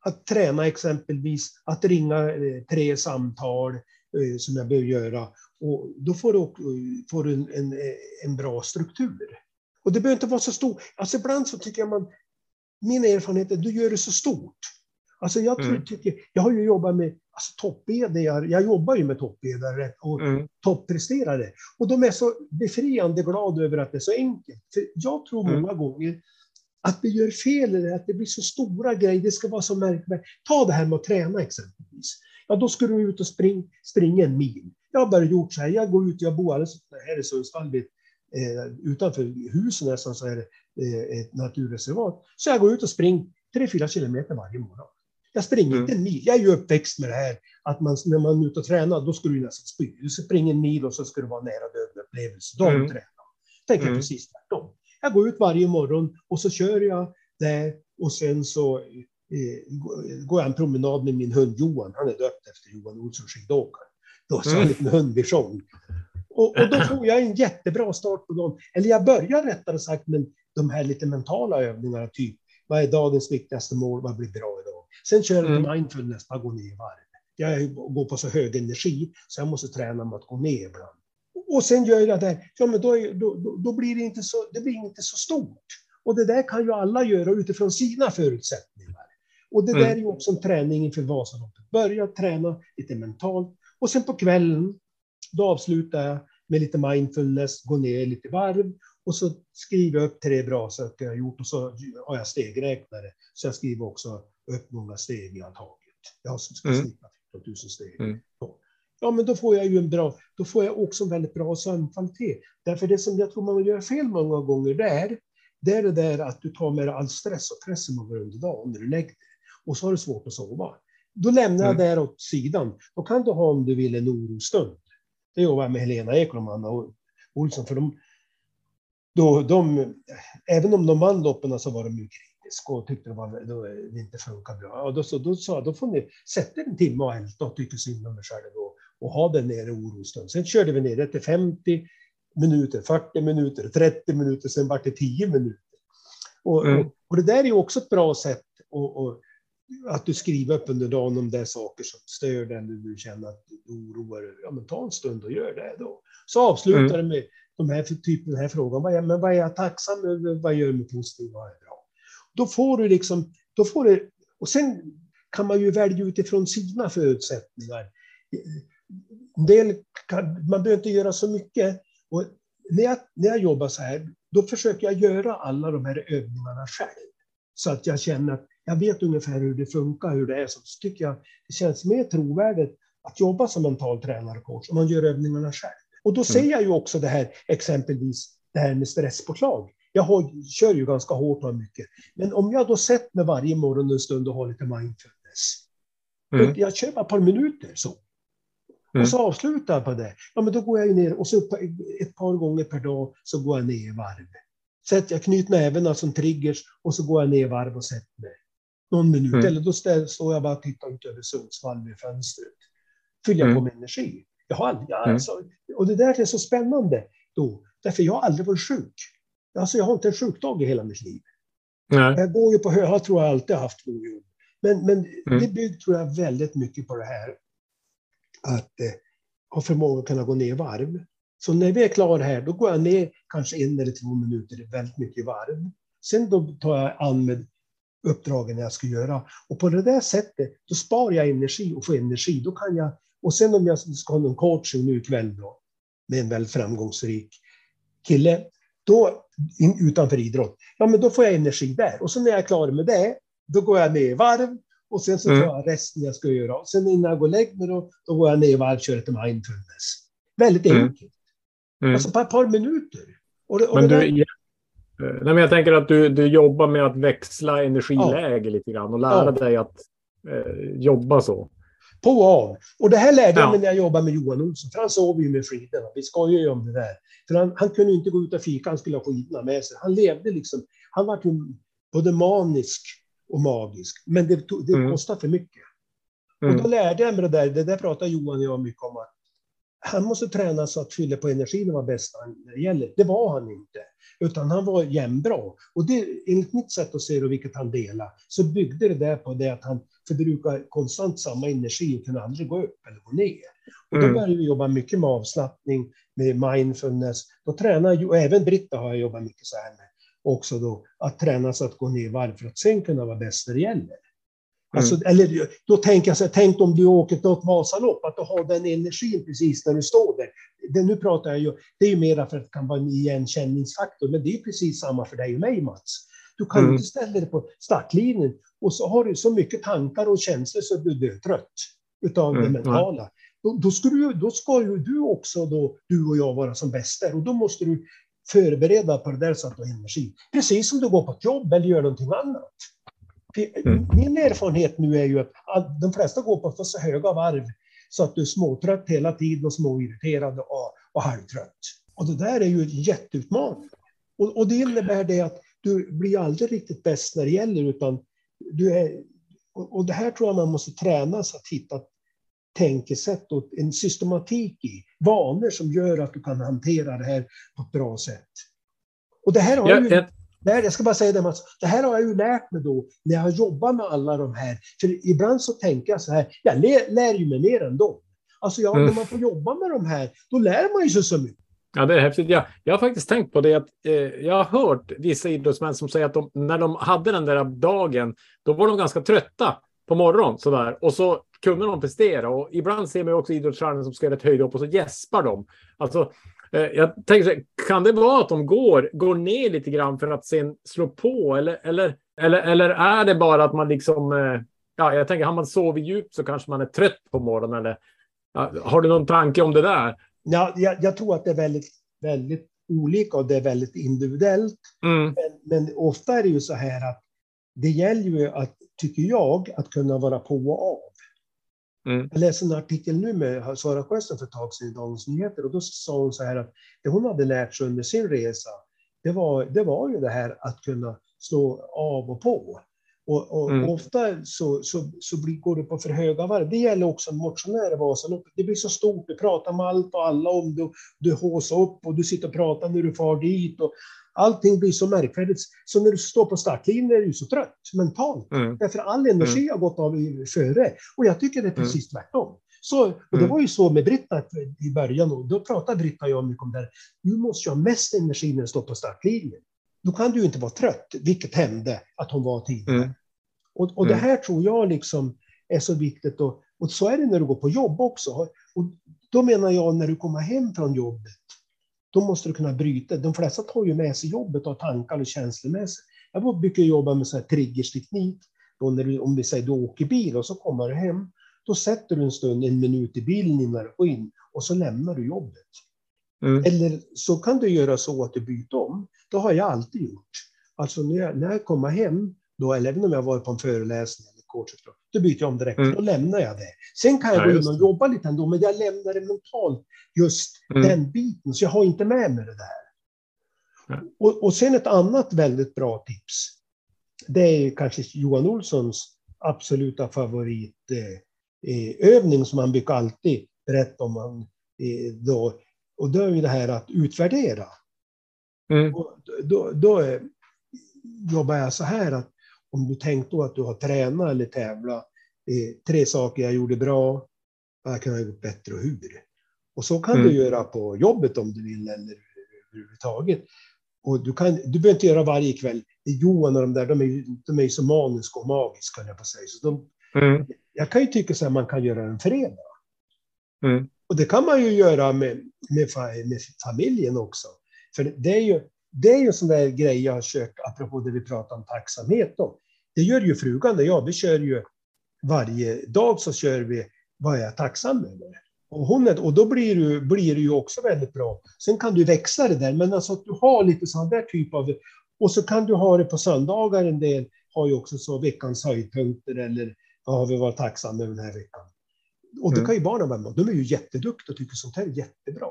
att träna exempelvis, att ringa eh, tre samtal eh, som jag behöver göra. Och då får du, får du en, en, en bra struktur. Och det behöver inte vara så stort. Alltså ibland så tycker jag man, min erfarenhet är att du gör det så stort. Alltså jag, tror, Mm. tycker, jag har ju jobbat med alltså toppledare, jag jobbar ju med toppledare och Mm. toppresterare. Och de är så befriande glada över att det är så enkelt. För jag tror Mm. många gånger att vi gör fel, eller att det blir så stora grejer, det ska vara så märkvärdigt. Ta det här med att träna exempelvis. Ja, då ska du ut och spring, springa en mil. Jag har bara gjort så här, jag går ut, jag bor alldeles här i Sundsvall, vid, eh, utanför husen nästan så är det eh, ett naturreservat. Så jag går ut och springer 3-4 kilometer varje morgon. Jag springer Mm. inte en mil. Jag är ju uppväxt med det här att man, när man är ute och tränar, då ska du nästan spy. Du ska springa en mil och så ska det vara nära döden upplevelse. Då du Mm. tränat. Tänker jag Mm. precis tvärtom. Jag går ut varje morgon och så kör jag där och sen så eh, går jag en promenad med min hund Johan. Han är döpt efter Johan Olsson, skidåkare. Då så har Mm. en liten hundvision. Och, och då får jag en jättebra start på dem. Eller jag börjar rättare sagt med de här lite mentala övningarna, typ vad är dagens viktigaste mål, vad blir bra idag? Sen kör jag lite Mm. mindfulness, bara gå ner i varv. Jag går på så hög energi så jag måste träna med att gå ner ibland. Och sen gör jag det, ja men då, är- då, då, då blir det inte så, det blir inte så stort. Och det där kan ju alla göra utifrån sina förutsättningar. Och det Mm. där är ju också en träning inför Vasaloppet. Börja träna lite mentalt och sen på kvällen, då avslutar jag med lite mindfulness, gå ner lite varv Och så skriver jag upp tre bra saker jag gjort och så har jag stegräknare. Så jag skriver också upp många steg jag har tagit. Jag har Mm. snittat 14 000 steg. Mm. Ja, men då får jag ju en bra, då får jag också en väldigt bra sömnkvalitet. Därför det som jag tror man gör fel många gånger, det är, det är det där att du tar med dig all stress och press som går under dagen när du lägger dig. Och så har du svårt att sova. Då lämnar jag Mm. det åt sidan. Då kan du ha om du vill en orostund. Det jobbar jag med Helena Ekholm och Olsson, för de, då, de, även om de vann loppen så var de ju kritiska och tyckte det, var, då, det inte funkar bra. Ja, då, så, då sa jag, då får ni sätta en timme och älta och tycka synd om er själva och, och ha den nere orostund. Sen körde vi ner det till 50 minuter, 40 minuter, 30 minuter, sen vart det 10 minuter. Och, Mm. och, och det där är ju också ett bra sätt och, och, att du skriver upp under dagen om det är saker som stör dig eller du känner att du oroar dig. Ja, men ta en stund och gör det då. Så avslutar det med de här, typ den här frågan. Vad är, men vad är jag tacksam över? Vad gör mig positiv? Vad är bra? Då får du liksom, då får du, och sen kan man ju välja utifrån sina förutsättningar. En del kan, man behöver inte göra så mycket. Och när, jag, när jag jobbar så här, då försöker jag göra alla de här övningarna själv. Så att jag känner att jag vet ungefär hur det funkar, hur det är. Så tycker jag det känns mer trovärdigt att jobba som mental tränare och coach om man gör övningarna själv. Och då ser jag ju också det här, exempelvis det här med stresspåslag. Jag har, kör ju ganska hårt och mycket. Men om jag då sätter mig varje morgon en stund och har lite mindfulness. Mm. Jag kör bara ett par minuter så. Mm. Och så avslutar jag på det. Ja, men då går jag ner och så ett par gånger per dag så går jag ner i varv. Sätter jag knyt nävarna som triggers och så går jag ner i varv och sätter mig. Någon minut. Mm. Eller då står jag bara och tittar ut över Sundsvall vid fönstret. Fyller jag Mm. på med energi. Jag har aldrig, Mm. alltså, och det där är så spännande då. Därför jag har aldrig varit sjuk. Alltså jag har inte en sjukdag i hela mitt liv. Nej. Jag går ju på hö, jag tror jag alltid haft två jobb. Men, men Mm. det bygger tror jag väldigt mycket på det här att eh, ha förmåga att kunna gå ner i varv. Så när vi är klara här, då går jag ner kanske en eller två minuter, väldigt mycket i varv. Sen då tar jag an med uppdragen jag ska göra. Och på det där sättet, då sparar jag energi och får energi. Då kan jag, och sen om jag ska ha någon coaching nu ikväll då, med en väldigt framgångsrik kille, då, in, utanför idrott, ja men då får jag energi där. Och så när jag är klar med det, då går jag ner i varv och sen så tar Mm. jag resten jag ska göra. Och sen innan jag går och lägger mig då, då går jag ner i varv och kör lite mindfulness. Väldigt Mm. enkelt. Mm. Alltså på ett par minuter. Och det, och Men det du, där, nej, men jag tänker att du, du jobbar med att växla energiläge lite grann och lära Ja. dig att eh, jobba så. på och av. Och det här lärde jag Ja. mig när jag jobbade med Johan Olsson, för han sov ju med skidorna. Vi skojar ju om det där. För han, han kunde inte gå ut och fika, han skulle ha skidorna med sig. Han levde liksom, han var ju både manisk och magisk, men det, tog, det Mm. kostade för mycket. Och Mm. då lärde jag mig det där, det där pratar Johan och jag mycket om, att han måste träna så att fylla på energin var bäst när det gäller. Det var han inte, utan han var jämnbra. Och det, enligt mitt sätt att se det, vilket han delar, så byggde det där på det att han förbrukar konstant samma energi och kunde aldrig gå upp eller gå ner. Och då Mm. började vi jobba mycket med avslappning, med mindfulness. Då tränar ju, och även Britta har jag jobbat mycket så här med, också då, att träna så att gå ner i varv för att sen kunna vara bäst när det gäller. Alltså, eller då tänker jag så här, tänk om du åker till ett Vasalopp, att du har den energin precis när du står där. Det, nu pratar jag ju, det är ju mera för att det kan vara en igenkänningsfaktor, men det är precis samma för dig och mig Mats. Du kan Mm. inte ställa dig på startlinjen och så har du så mycket tankar och känslor så du blir trött utav Mm, det mentala. Då, då, ska du, då ska ju du också, då, du och jag, vara som bäst där. Och då måste du förbereda på det där så att du har energi. Precis som du går på ett jobb eller gör någonting annat. För Mm. Min erfarenhet nu är ju att de flesta går på så höga varv så att du är småtrött hela tiden och småirriterad och, och halvtrött. Och det där är ju en jätteutmaning. Och, och det innebär det att du blir aldrig riktigt bäst när det gäller, utan du är... Och, och det här tror jag man måste träna så att hitta tänkesätt och en systematik i, vanor som gör att du kan hantera det här på ett bra sätt. Och det här har Jag, ju... jag, Nej, jag ska bara säga det Mats, det här har jag ju lärt mig då när jag har jobbat med alla de här. För ibland så tänker jag så här, jag lär, lär ju mig mer än dem. Alltså ja, Mm. när man får jobba med de här, då lär man ju sig så mycket. Ja, det är häftigt. Jag, jag har faktiskt tänkt på det att eh, jag har hört vissa idrottsmän som säger att de, när de hade den där dagen, då var de ganska trötta på morgonen sådär. Och så kunde de prestera. Och ibland ser man också idrottsstjärnor som ska göra ett höjdhopp och så gäspar de. Alltså, jag tänker, kan det vara att de går, går ner lite grann för att sen slå på? Eller, eller, eller, eller är det bara att man liksom... Eh, ja, jag tänker, har man sovit djupt så kanske man är trött på morgonen. Eller, har du någon tanke om det där? Ja, jag, jag tror att det är väldigt, väldigt olika och det är väldigt individuellt. Mm. Men, men ofta är det ju så här att det gäller ju att, tycker jag, att kunna vara på och av. Mm. Jag läste en artikel nu med Sara Sjöström för ett tag sedan i Dagens Nyheter och då sa hon så här att det hon hade lärt sig under sin resa, det var, det var ju det här att kunna slå av och på. Och, och Mm. ofta så, så, så blir, går det på för höga varv. Det gäller också en motionär i Vasaloppet. Det blir så stort, du pratar med allt och alla om det. Du håsar upp och du sitter och pratar när du far dit. Och allting blir så märkvärdigt. Så när du står på startlinjen är du så trött mentalt. Mm. Därför all energi har gått av före. Och jag tycker det är precis tvärtom. Så, och det Mm. var ju så med Britta i början. Och då pratade Britta och jag mycket om det här. Du måste ju ha mest energi när du står på startlinjen. Då kan du ju inte vara trött, vilket hände att hon var tidigare. Mm. Och, och det Mm. här tror jag liksom är så viktigt. Och, och så är det när du går på jobb också. Och då menar jag när du kommer hem från jobbet, då måste du kunna bryta. De flesta tar ju med sig jobbet och tankar och känslor med sig. Jag brukar jobba med så här triggersteknik. Då när du, om vi säger du åker bil och så kommer du hem, då sätter du en stund, en minut i bilen innan du går in och så lämnar du jobbet. Mm. Eller så kan du göra så att du byter om. Det har jag alltid gjort. Alltså när jag, när jag kommer hem, då, eller även om jag varit på en föreläsning coachuppdrag, då byter jag om direkt. Mm. Då lämnar jag det. Sen kan jag Ja, gå in och jobba lite ändå, men jag lämnar det mentalt, just Mm. den biten. Så jag har inte med mig det där. Ja. Och, och sen ett annat väldigt bra tips. Det är kanske Johan Olssons absoluta favorit eh, eh, som han brukar alltid berätta om. Han, eh, då, och det är ju det här att utvärdera. Mm. Och då, då eh, jobbar jag så här att om du tänkt då att du har tränat eller tävlat, tre saker jag gjorde bra, vad jag kunde ha gjort bättre och hur. Och så kan Mm. du göra på jobbet om du vill eller överhuvudtaget. Och du, kan, du behöver inte göra varje kväll. Johan och de där, de är de är ju så maniska och magiska, kan jag på säga. Så de, Mm. jag kan ju tycka så här, man kan göra en fredag. Mm. Och det kan man ju göra med, med, med familjen också. För det är ju, det är ju en sån där grej jag har kört, apropå det vi pratar om tacksamhet då. Det gör ju frugan och jag, vi kör ju varje dag så kör vi vad jag är tacksam över. Och, hon är, och då blir det, blir ju också väldigt bra. Sen kan du växla det där, men alltså att du har lite sån där typ av... Och så kan du ha det på söndagar en del, har ju också så veckans höjdpunkter eller vad har vi varit tacksamma över den här veckan. Och det Mm. kan ju barnen vara med. De är ju jätteduktiga och tycker sånt här är jättebra.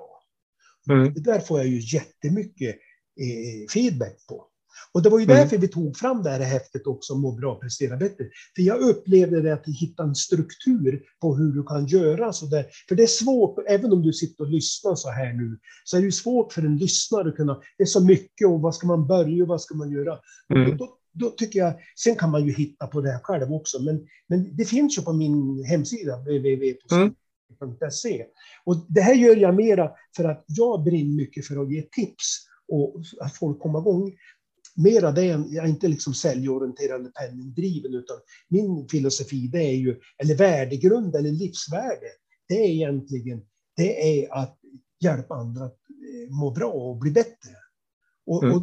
Mm. Det där får jag ju jättemycket eh, feedback på. Och det var ju Mm. därför vi tog fram det här häftet också, Må bra, prestera bättre. För jag upplevde det att hitta en struktur på hur du kan göra så där. För det är svårt, även om du sitter och lyssnar så här nu, så är det ju svårt för en lyssnare att kunna, det är så mycket och vad ska man börja och vad ska man göra? Mm. Då, då tycker jag, sen kan man ju hitta på det här själv också, men, men det finns ju på min hemsida, www.se. Och det här gör jag mera för att jag brinner mycket för att ge tips och att folk kommer igång. Mera det, än- jag är inte liksom säljorienterad eller penningdriven, utan min filosofi det är ju, eller värdegrund eller livsvärde, det är egentligen, det är att hjälpa andra att eh, må bra och bli bättre. Och, Mm. och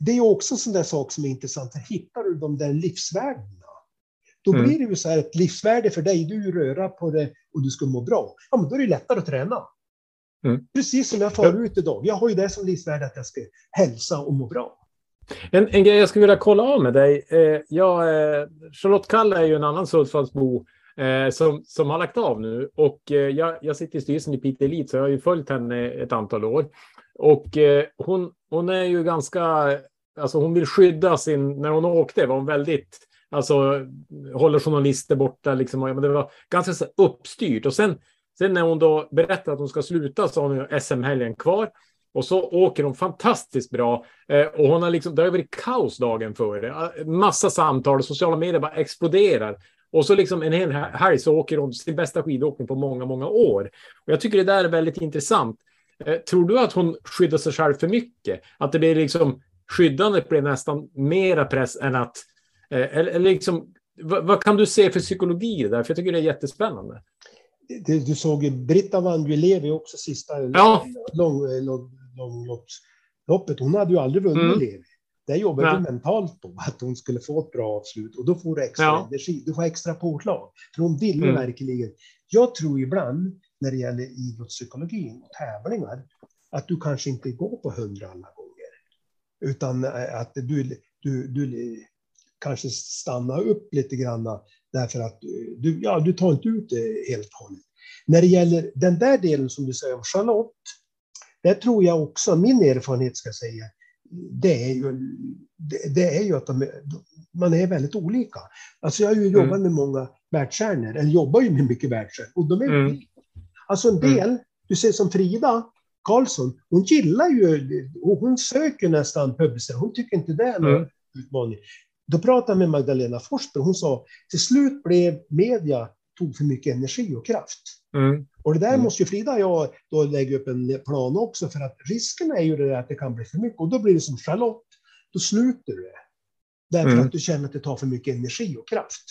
det är också en sån där sak som är intressant, för hittar du de där livsvärdena, då Mm. blir det ju så här ett livsvärde för dig, du röra på det och du ska må bra. Ja, men då är det lättare att träna. Mm. Precis som jag förut idag. Jag har ju det som livsvärde att jag ska hälsa och må bra. En, en grej jag skulle vilja kolla av med dig. Eh, jag, eh, Charlotte Kall är ju en annan Sundsvallsbo eh, som, som har lagt av nu. Och eh, jag, jag sitter i styrelsen i Piteå Elite, så jag har ju följt henne ett antal år. Och eh, hon, hon är ju ganska... Alltså hon vill skydda sin... När hon åkte var hon väldigt... Alltså håller journalister borta liksom. Men det var ganska så uppstyrt. Och sen, sen när hon då berättar att hon ska sluta så har hon ju SM-helgen kvar. Och så åker hon fantastiskt bra. Eh, och hon har liksom, det har varit kaos dagen före. Eh, massa samtal, sociala medier bara exploderar. Och så liksom en hel helg så åker hon sin bästa skidåkning på många, många år. Och jag tycker det där är väldigt intressant. Eh, tror du att hon skyddar sig själv för mycket? Att det blir liksom, skyddandet blir nästan mera press än att, eh, eller, eller liksom, vad, vad kan du se för psykologi i det där? För jag tycker det är jättespännande. Det, du såg ju, Britta vann ju Levi också sista Ja. lång, lång, långloppsloppet. Hon hade ju aldrig vunnit Mm. Levi. Där jobbade hon mentalt på att hon skulle få ett bra avslut och då får du extra Ja. energi. Du får extra påslag. För hon ville Mm. verkligen. Jag tror ibland när det gäller idrottspsykologin och tävlingar att du kanske inte går på hundra alla gånger. Utan eh, att du, du, du kanske stannar upp lite grann därför att eh, du, ja, du tar inte ut det helt och hållet. När det gäller den där delen som du säger om Charlotte, där tror jag också, min erfarenhet ska jag säga, det är ju, det, det är ju att de, man är väldigt olika. Alltså jag har ju Mm. jobbat med många världsstjärnor, eller jobbar ju med mycket världsstjärnor, och de är Mm. olika. Alltså en del, du ser som Frida Karlsson, hon gillar ju, och hon söker nästan publicitet, hon tycker inte det är någon Mm. utmaning. Då pratade jag med Magdalena Forsberg, hon sa till slut blev media tog för mycket energi och kraft. Mm. Och det där Mm. måste ju Frida och jag då lägga upp en plan också, för att risken är ju det där att det kan bli för mycket. Och då blir det som Charlotte, då slutar du. Därför Mm. att du känner att det tar för mycket energi och kraft.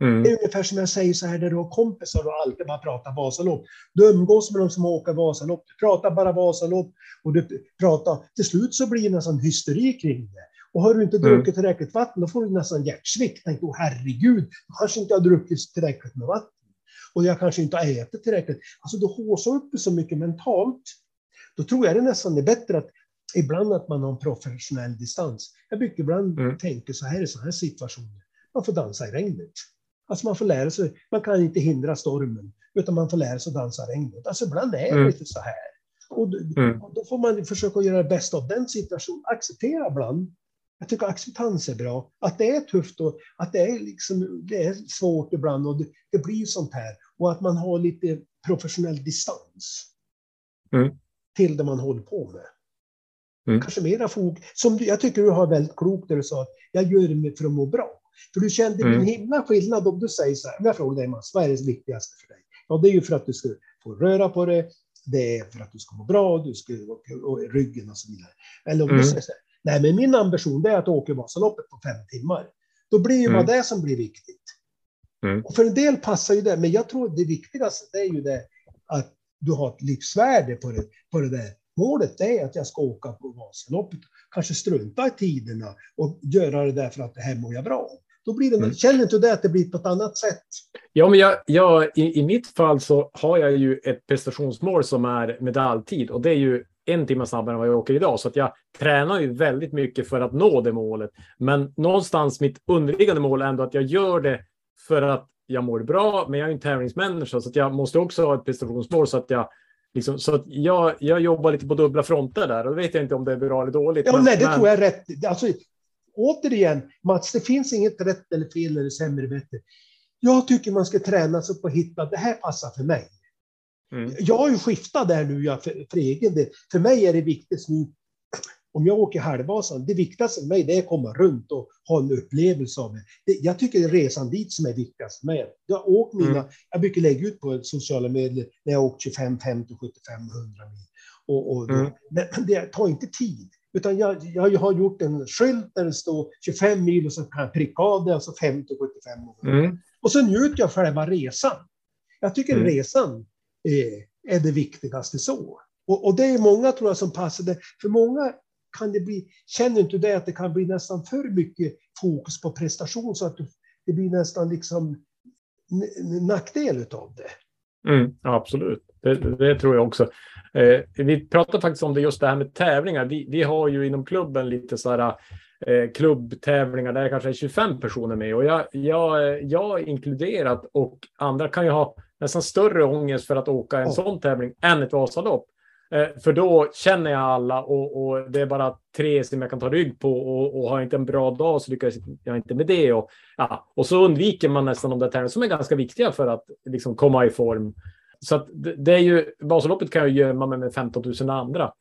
Mm. Det är ungefär som jag säger så här, där du har kompisar och alltid bara pratar Vasalopp. Du umgås med de som åker Vasalopp, du pratar bara Vasalopp och du pratar. Till slut så blir det nästan hysteri kring det. Och har du inte Mm. druckit tillräckligt vatten, då får du nästan hjärtsvikt. Tänk, oh, herregud, jag kanske inte har druckit tillräckligt med vatten. Och jag kanske inte har ätit tillräckligt. Alltså du håsar upp så mycket mentalt. Då tror jag det nästan är bättre att ibland att man har en professionell distans. Jag brukar ibland Mm. tänka så här i sådana här situationer. Man får dansa i regnet. Alltså man får lära sig, man kan inte hindra stormen, utan man får lära sig att dansa i regnet. Alltså ibland är det Mm. lite så här. Och då, Mm. och då får man försöka göra det bästa av den situationen. Acceptera ibland. Jag tycker acceptans är bra. Att det är tufft och att det är, liksom, det är svårt ibland och det, det blir sånt här. Och att man har lite professionell distans Mm. till det man håller på med. Mm. Kanske mera fog. Som du, jag tycker du har väldigt klokt där du sa att jag gör det för att må bra. För du kände Mm. en himla skillnad om du säger så här, om jag frågar dig Mats, vad är det viktigaste för dig? Ja, det är ju för att du ska få röra på dig, det är för att du ska må bra, du ska och, och ryggen och så vidare. Eller om Mm. du säger så här, nej men min ambition det är att åka Vasaloppet på fem timmar. Då blir ju Mm. det som blir viktigt. Mm. Och för en del passar ju det, men jag tror det viktigaste det är ju det att du har ett livsvärde på det, på det där. Målet är att jag ska åka på Vasaloppet, kanske strunta i tiderna och göra det där för att det här mår jag bra. Då blir det, Mm. Känner inte du det att det blir på ett annat sätt? Ja, men jag, jag, i, i mitt fall så har jag ju ett prestationsmål som är medaljtid och det är ju en timme snabbare än vad jag åker idag. Så att jag tränar ju väldigt mycket för att nå det målet. Men någonstans mitt underliggande mål är ändå att jag gör det för att jag mår bra, men jag är en tävlingsmänniska så att jag måste också ha ett prestationsmål så att jag Liksom, så att jag, jag jobbar lite på dubbla fronter där och då vet jag inte om det är bra eller dåligt. Ja, men- nej, det men- tror jag är rätt. Alltså, återigen, Mats, det finns inget rätt eller fel eller sämre bättre. Jag tycker man ska träna sig på att hitta, det här passar för mig. Mm. Jag har ju skiftat där nu jag, för, för egen del. För mig är det viktigt nu, om jag åker halvvasan, det viktigaste för mig det är att komma runt och ha en upplevelse av det. det jag tycker det är resan dit som är viktigast för mig. Jag, åkt mina, Mm. jag brukar lägga ut på sociala medier när jag åkt 25, 50, 75, 100 mil. Och, och, Mm. Men det tar inte tid. Utan jag, jag har gjort en skylt där det står 25 mil och så kan jag pricka av det och så 50, 75 och 100. Mm. Och så njuter jag själva resan. Jag tycker Mm. resan är, det viktigaste så. Och, och det är många tror jag som passar det. För många kan det bli, känner inte det att det kan bli nästan för mycket fokus på prestation så att det blir nästan liksom nackdel utav det. Mm, absolut, det, det tror jag också. Eh, vi pratade faktiskt om det just det här med tävlingar. Vi, vi har ju inom klubben lite så här eh, klubbtävlingar där det kanske är 25 personer med och jag, jag, jag inkluderat och andra kan ju ha nästan större ångest för att åka en Ja. sån tävling än ett Vasalopp. Eh, för då känner jag alla och, och det är bara tre som jag kan ta rygg på och, och har jag inte en bra dag så lyckas jag inte med det. Och, ja, och så undviker man nästan de där tävlingarna som är ganska viktiga för att liksom, komma i form. Så det, det är ju, Vasaloppet kan jag gömma mig med 15 000 andra.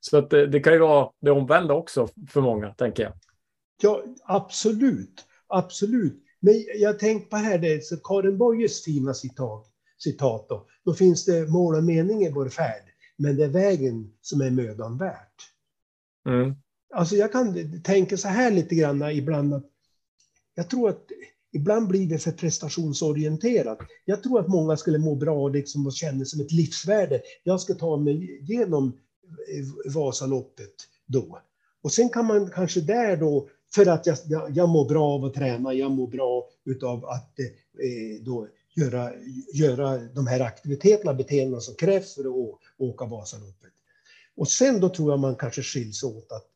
Så att det, det kan ju vara det omvända också för många, tänker jag. Ja, absolut. Absolut. Men jag tänkte på här, det är så Karin Boyes fina citat. citat då. då finns det mål och mening i vår färd, men det är vägen som är mödan värt. Mm. Alltså jag kan tänka så här lite grann ibland att jag tror att ibland blir det för prestationsorienterat. Jag tror att många skulle må bra liksom och känna som ett livsvärde. Jag ska ta mig igenom Vasaloppet då. Och sen kan man kanske där då, för att jag, jag, jag mår bra av att träna, jag mår bra utav att eh, då göra, göra de här aktiviteterna, beteendena som krävs för att åka Vasaloppet. Och sen då tror jag man kanske skiljs åt att,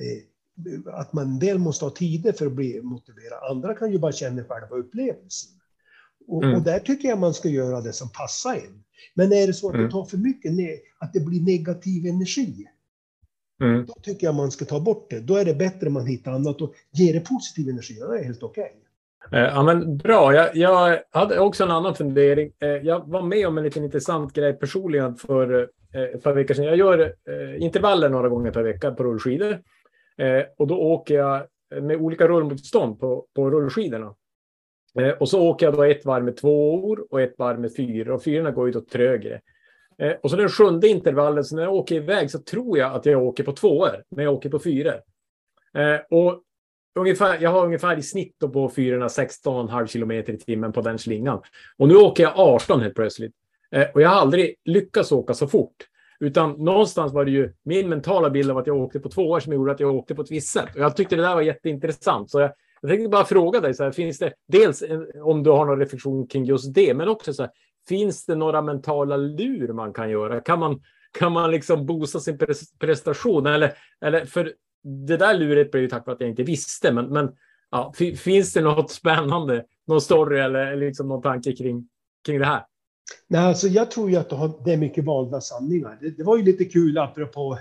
eh, att man en del måste ha tider för att bli motiverad. Andra kan ju bara känna själva upplevelsen. Och, mm. och, där tycker jag man ska göra det som passar in. Men är det så att mm. det tar för mycket, att det blir negativ energi, mm. då tycker jag man ska ta bort det. Då är det bättre man hittar annat och ger det positiv energi. Det är helt okej. Okay. Eh, ja, men bra. Jag, jag, hade också en annan fundering. Eh, jag var med om en liten intressant grej personligen för eh, ett par veckor sedan. Jag gör intervaller några gånger per vecka på rullskidor. Och då åker jag med olika rullmotstånd på, på rullskidorna. Eh, och så åker jag då ett varv med två år och ett varv med fyra. Och fyrorna går ju då trögre. Eh, och så den sjunde intervallen, så när jag åker iväg så tror jag att jag åker på tvåor, men jag åker på fyror. Eh, och ungefär, jag har ungefär i snitt då på fyrorna 16,5 kilometer i timmen på den slingan. Och nu åker jag 18 helt plötsligt. Eh, och jag har aldrig lyckats åka så fort. Utan någonstans var det ju min mentala bild av att jag åkte på tvåor som gjorde att jag åkte på ett visst sätt. Och jag tyckte det där var jätteintressant. Så jag, jag tänkte bara fråga dig, så här, finns det dels eh, om du har någon reflektion kring just det, men också så här, finns det några mentala lur man kan göra? Kan man, kan man liksom boosta sin prestation? Eller, eller för det där luret blev ju tack vare att jag inte visste, men, men ja, finns det något spännande, någon story eller liksom någon tanke kring, kring det här? Nej, alltså jag tror ju att det är mycket valda sanningar. Det, det var ju lite kul apropå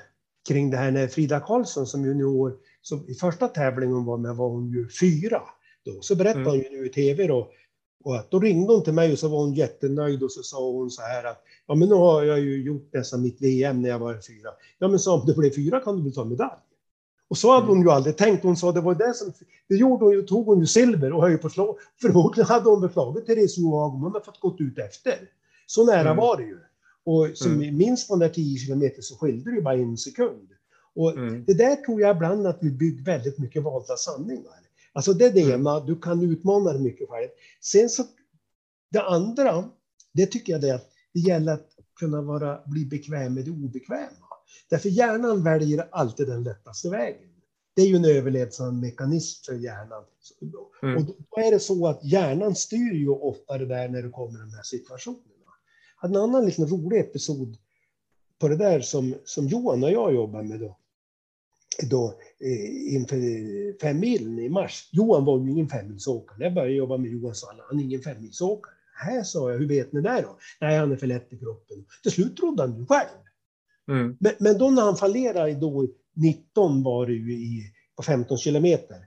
kring det här när Frida Karlsson som junior så i första tävlingen hon var med var hon ju fyra. Då. Så berättade mm. hon ju nu i tv då. Och att då ringde hon till mig och så var hon jättenöjd och så sa hon så här att ja men nu har jag ju gjort nästan mitt VM när jag var fyra. Ja men så om du blev fyra kan du väl ta medalj. Och så hade hon ju aldrig tänkt. Hon sa det var det som, det gjorde hon ju, tog hon ju silver och höjde på slag. Förmodligen hade hon beklagat Therese Johaug om hon hade fått gått ut efter. Så nära mm. var det ju. Och som mm. minst på den där 10 kilometer så skilde det ju bara en sekund. Och mm. Det där tror jag ibland att vi bygger väldigt mycket valda sanningar. Alltså det är det mm. ena, du kan utmana dig mycket själv. Sen så, det andra, det tycker jag det är att det gäller att kunna vara, bli bekväm med det obekväma. Därför hjärnan väljer alltid den lättaste vägen. Det är ju en överlevnadsmekanism för hjärnan. Mm. Och då är det så att hjärnan styr ju ofta det där när det kommer de här situationerna. En annan liten rolig episod på det där som, som Johan och jag jobbar med då då, eh, inför femmilen i mars. Johan var ju ingen femmilsåkare. När jag började jobba med Johan sa han, är ingen femmilsåkare. Här sa jag, hur vet ni det då? Nej, han är för lätt i kroppen. Till slut trodde han ju själv. Mm. Men, men, då när han fallerade, då 19 var det ju i, på 15 kilometer,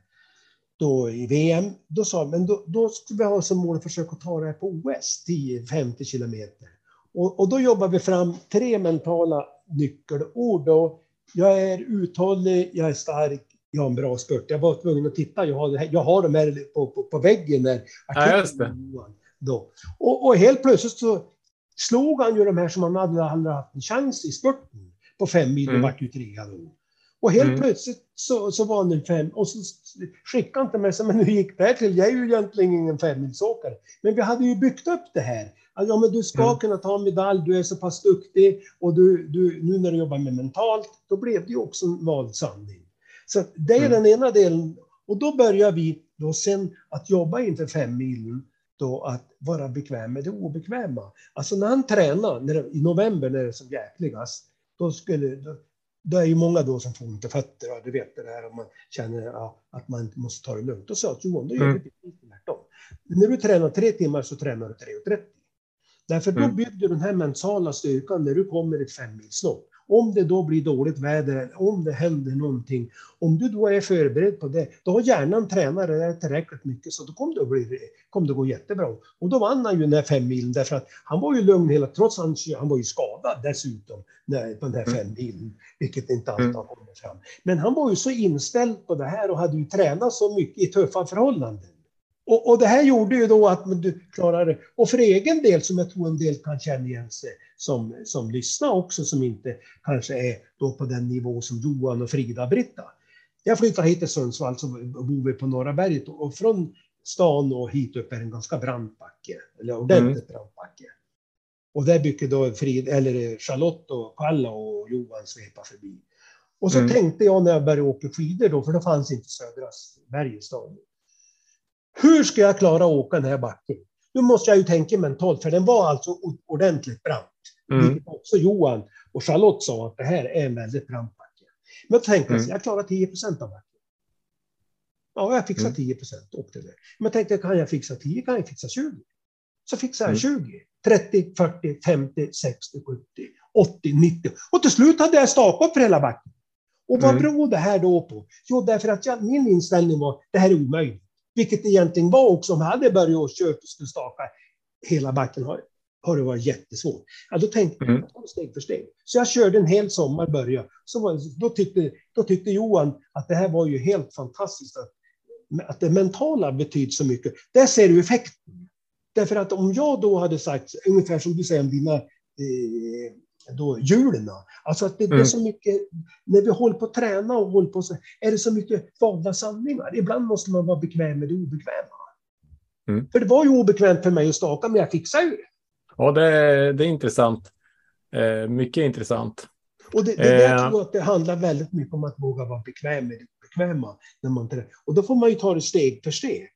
då i VM, då sa men då, då skulle vi ha som mål att försöka ta det här på OS, 10-50 kilometer. Och, och då jobbar vi fram tre mentala nyckelord. Då, jag är uthållig, jag är stark, jag har en bra spurt. Jag var tvungen att titta, jag har, jag har dem här på, på, på väggen. Där, ja. Då. Och, och, helt plötsligt så slog han ju de här som han hade aldrig haft en chans i spurten på fem mil och mm. vart ju trea då. Och helt mm. plötsligt så, så var han en fem och så skickade han till mig, men hur gick det här till? Jag är ju egentligen ingen femmilsåkare. Men vi hade ju byggt upp det här. Ja, men du ska mm. kunna ta en medalj, du är så pass duktig och du, du, nu när du jobbar med mentalt, då blev det ju också en vald sanning. Så det är mm. den ena delen. Och då börjar vi då sen att jobba inför fem milen då att vara bekväm med det obekväma. Alltså när han tränar, när i november när det är som jäkligast, då skulle, då, det är ju många då som får ont i fötter, och du vet det där om man känner ja, att man måste ta det lugnt. Då sa jag till Johan, då gör vi mm. precis tvärtom. När du tränar tre timmar så tränar du 3.30. Därför då mm. bygger du den här mentala styrkan när du kommer ett femmilslopp. Om det då blir dåligt väder, om det händer någonting, om du då är förberedd på det, då har hjärnan tränat det där tillräckligt mycket så då kommer det, bli, kommer det gå jättebra. Och då vann han ju den här femmilen därför att han var ju lugn hela, trots att han, han var ju skadad dessutom när, på den här mm. femmilen, vilket inte alltid mm. har kommit fram. Men han var ju så inställd på det här och hade ju tränat så mycket i tuffa förhållanden. Och, och, det här gjorde ju då att du klarade Och för egen del, som jag tror en del kan känna igen sig som, som lyssnar också, som inte kanske är då på den nivå som Johan och Frida-Britta. Jag flyttade hit till Sundsvall, så bor vi på Norra berget och från stan och hit upp är en ganska brant backe, eller ordentligt mm. brant backe. Och där brukar då Frid, eller Charlotte och Palla och Johan svepa förbi. Och så Mm. tänkte jag när jag började åka skidor då, för då fanns inte södra Bergestad. Hur ska jag klara att åka den här backen? Nu måste jag ju tänka mentalt, för den var alltså ordentligt brant. Mm. Vilket också Johan och Charlotte sa att det här är en väldigt brant backe. Men jag tänkte Mm. jag, jag klarar 10 procent av backen. Ja, jag fixade Mm. 10 procent, åkte det. Men jag tänkte, kan jag fixa 10 kan jag fixa 20. Så fixade jag Mm. 20, 30, 40, 50, 60, 70, 80, 90. Och till slut hade jag stakat för hela backen. Och vad Mm. beror det här då på? Jo, därför att jag, min inställning var det här är omöjligt. Vilket det egentligen var också om jag hade börjat och kört och skulle staka hela backen har, har det varit jättesvårt. Ja, då tänkte Mm. jag steg för steg. Så jag körde en hel sommar, började. Så var, då, tyckte, då tyckte Johan att det här var ju helt fantastiskt. Att, att det mentala betyder så mycket. Där ser du effekten. Därför att om jag då hade sagt, ungefär som du säger om dina eh, då, hjulen. Alltså att det, det är Mm. så mycket, när vi håller på att träna och håller på så, är det så mycket valda sanningar. Ibland måste man vara bekväm med det obekväma. Mm. För det var ju obekvämt för mig att staka, men jag fixade ju. Ja, det, det är intressant. Eh, mycket intressant. Och det, det, Eh. jag tror att det handlar väldigt mycket om att våga vara bekväm med det obekväma. När man, och då får man ju ta det steg för steg.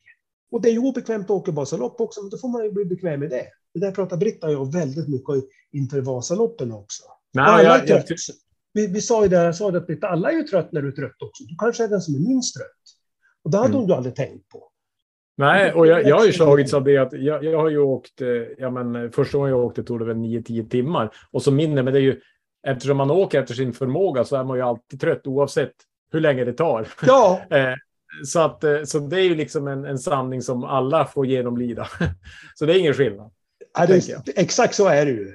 Och det är ju obekvämt att åka Vasalopp också, men då får man ju bli bekväm med det. Det där pratar Britta och jag väldigt mycket inför Vasaloppen också. Nej, alla jag, är jag, vi, vi sa ju det, jag sa det att alla är ju trött när du är trött också. Du kanske är den som är minst trött. Och det hade Mm. hon ju aldrig tänkt på. nej, och jag, jag har ju slagits av det att jag, jag har ju åkt, eh, ja men första gången jag åkte tog det väl 9-10 timmar. Och så minne, men det är ju, eftersom man åker efter sin förmåga så är man ju alltid trött oavsett hur länge det tar. Ja, Eh, så, att, eh, så det är ju liksom en, en sanning som alla får genomlida. så det är ingen skillnad. ja, det, exakt så är det ju.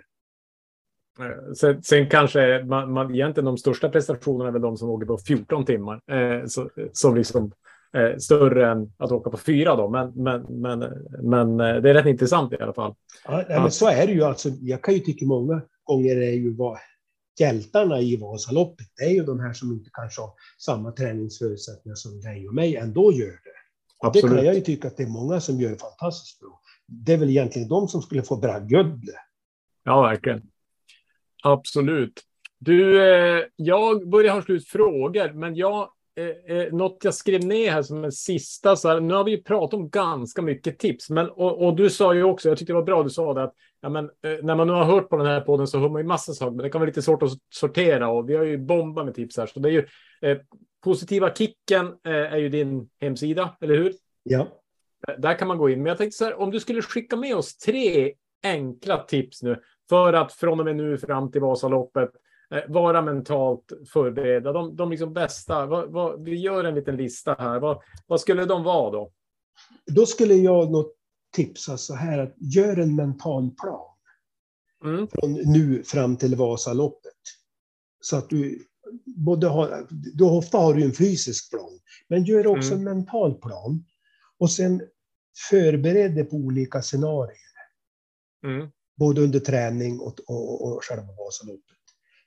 Eh, Sen, sen kanske man, man, egentligen de största prestationerna är väl de som åker på 14 timmar. Eh, så, som liksom eh, större än att åka på fyra då. Men, men, men, men eh, det är rätt intressant i alla fall. Ja, nej, men så är det ju. Alltså, jag kan ju tycka många gånger är ju vad hjältarna i Vasaloppet, det är ju de här som inte kanske har samma träningsförutsättningar som dig och mig ändå gör det. Och det kan Absolut. jag ju tycka att det är många som gör fantastiskt bra. Det är väl egentligen de som skulle få bragdgödle. Ja, verkligen. Absolut. Du, eh, jag börjar ha slut frågor, men jag, eh, eh, något jag skrev ner här som en sista, så här, nu har vi ju pratat om ganska mycket tips, men, och, och du sa ju också, jag tyckte det var bra du sa det, att ja, men, när man nu har hört på den här podden så hör man ju massa saker, men det kan vara lite svårt att sortera och vi har ju bombat med tips här, så det är ju eh, Positiva Kicken eh, är ju din hemsida, eller hur? Ja. Där kan man gå in. Men jag tänkte så här, om du skulle skicka med oss tre enkla tips nu för att från och med nu fram till Vasaloppet eh, vara mentalt förberedda. De, de liksom bästa. Vad, vad, vi gör en liten lista här. Vad, vad skulle de vara då? Då skulle jag nog tipsa så här att gör en mental plan. Mm. från nu fram till Vasaloppet. Så att du både har, du ofta har du en fysisk plan, men gör också Mm. en mental plan. Och sen förbered dig på olika scenarier, Mm både under träning och, och, och själva Vasaloppet.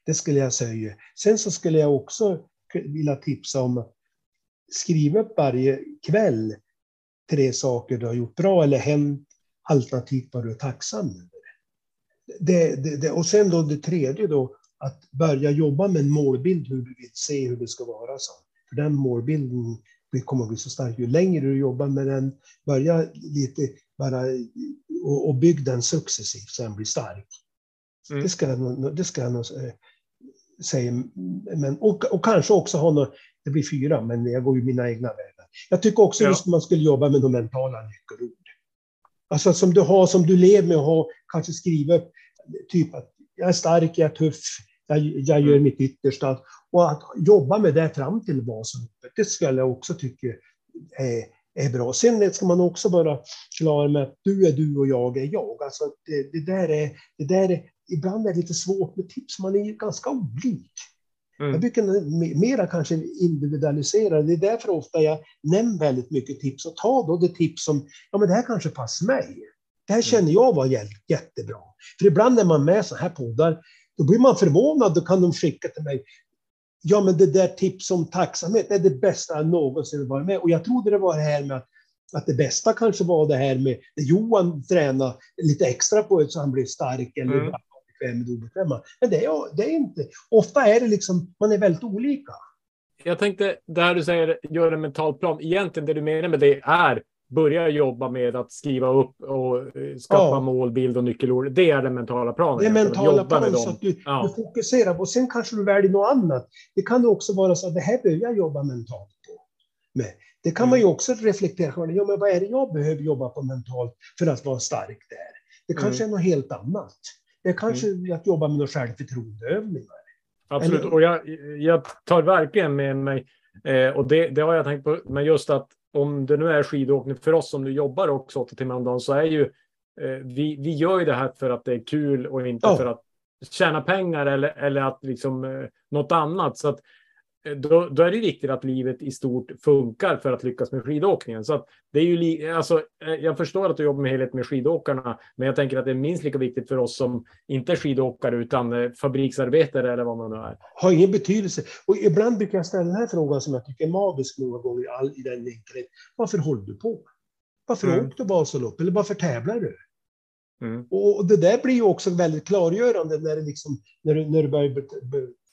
Det skulle jag säga. Sen så skulle jag också vilja tipsa om att skriva upp varje kväll tre saker du har gjort bra eller hänt, alternativt vad du är tacksam över. Det, det, det, och sen då det tredje då, att börja jobba med en målbild hur du vill se hur det ska vara. Så. För den målbilden det kommer att bli så stark. Ju längre du jobbar med den, börja lite bara och, och bygg den successivt så den blir stark. Mm. Det ska jag det ska jag nog eh, säga. Men, och, och kanske också ha något, det blir fyra, men jag går ju mina egna vägar. Jag tycker också Ja. just man skulle jobba med de mentala nyckelord. Alltså som du har, som du lever med och har, kanske skriva upp, typ att jag är stark, jag är tuff, jag, jag gör Mm. mitt yttersta. Och att jobba med det fram till Vasaloppet, det skulle jag också tycka är, är bra. Sen ska man också vara klar med att du är du och jag är jag. Alltså det, det, där är, det där är, ibland är det lite svårt med tips, man är ju ganska olik. Jag Mm. brukar me- mera kanske individualisera. Det är därför ofta jag nämner väldigt mycket tips och tar då det tips som, ja men det här kanske passar mig. Det här känner jag var jä- jättebra. För ibland när man är med så här poddar, då blir man förvånad, då kan de skicka till mig, ja men det där tips om tacksamhet är det bästa jag någonsin varit med. Och jag trodde det var det här med att att det bästa kanske var det här med det Johan tränade lite extra på det så han blev stark eller Mm. bekväm med obekväma. Men det är, det är inte, ofta är det liksom, man är väldigt olika. Jag tänkte, det här du säger, gör en mental plan. Egentligen det du menar med det är börja jobba med att skriva upp och eh, skapa Ja. målbild och nyckelord. Det är den mentala planen. Det är mentala jobba med plan så att du, Ja. du fokuserar på. Sen kanske du väljer något annat. Det kan också vara så att det här behöver jag jobba mentalt på. Med. Det kan man ju Mm. också reflektera på. Ja, men vad är det jag behöver jobba på mentalt för att vara stark där? Det kanske Mm. är något helt annat. Det kanske är att jobba med några självförtroendeövningar. Absolut, Eller- och jag, jag tar verkligen med mig, eh, och det, det har jag tänkt på, men just att om det nu är skidåkning för oss som nu jobbar också åtta timmar om dagen så är ju eh, vi, vi gör ju det här för att det är kul och inte Ja. för att tjäna pengar eller, eller att liksom eh, något annat. Så att då, då är det viktigt att livet i stort funkar för att lyckas med skidåkningen. Så det är ju alltså, eh, jag förstår att du jobbar med helhet med skidåkarna, men jag tänker att det är minst lika viktigt för oss som inte är skidåkare utan eh, fabriksarbetare eller vad man nu är. Har ingen betydelse. Och ibland brukar jag ställa den här frågan som jag tycker är magisk många gånger i all, i den enkelhet. Varför håller du på? Varför Mm. åker du Vasalopp? Eller varför tävlar du? Mm. Och och det där blir ju också väldigt klargörande när, det liksom, när, du, när du börjar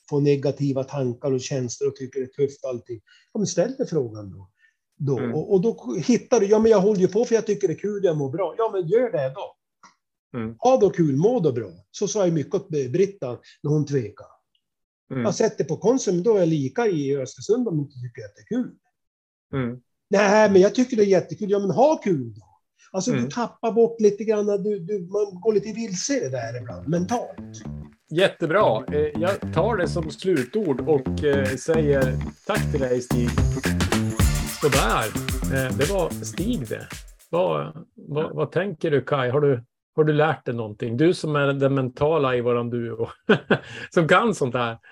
få negativa tankar och känslor och tycker det är tufft allting. Ja, men ställ dig frågan då. då. Mm. Och, och då hittar du, ja men jag håller ju på för jag tycker det är kul, jag mår bra. Ja men gör det då. Mm. Ha då kul, må då bra. Så sa jag mycket åt Britta när hon tvekade. Mm. Jag sätter på Konsum, då är jag lika i Östersund om du inte tycker att det är kul. Mm. Nej, men jag tycker det är jättekul. Ja, men ha kul då. Alltså Mm. du tappar bort lite grann, du, du, man går lite vilse i det där ibland, mentalt. Jättebra. Eh, Jag tar det som slutord och eh, säger tack till dig Stig. Sådär. Eh, Det var Stig det. Vad, vad, vad tänker du Kai? Har du, har du lärt dig någonting? Du som är den mentala i våran duo. som kan sånt här.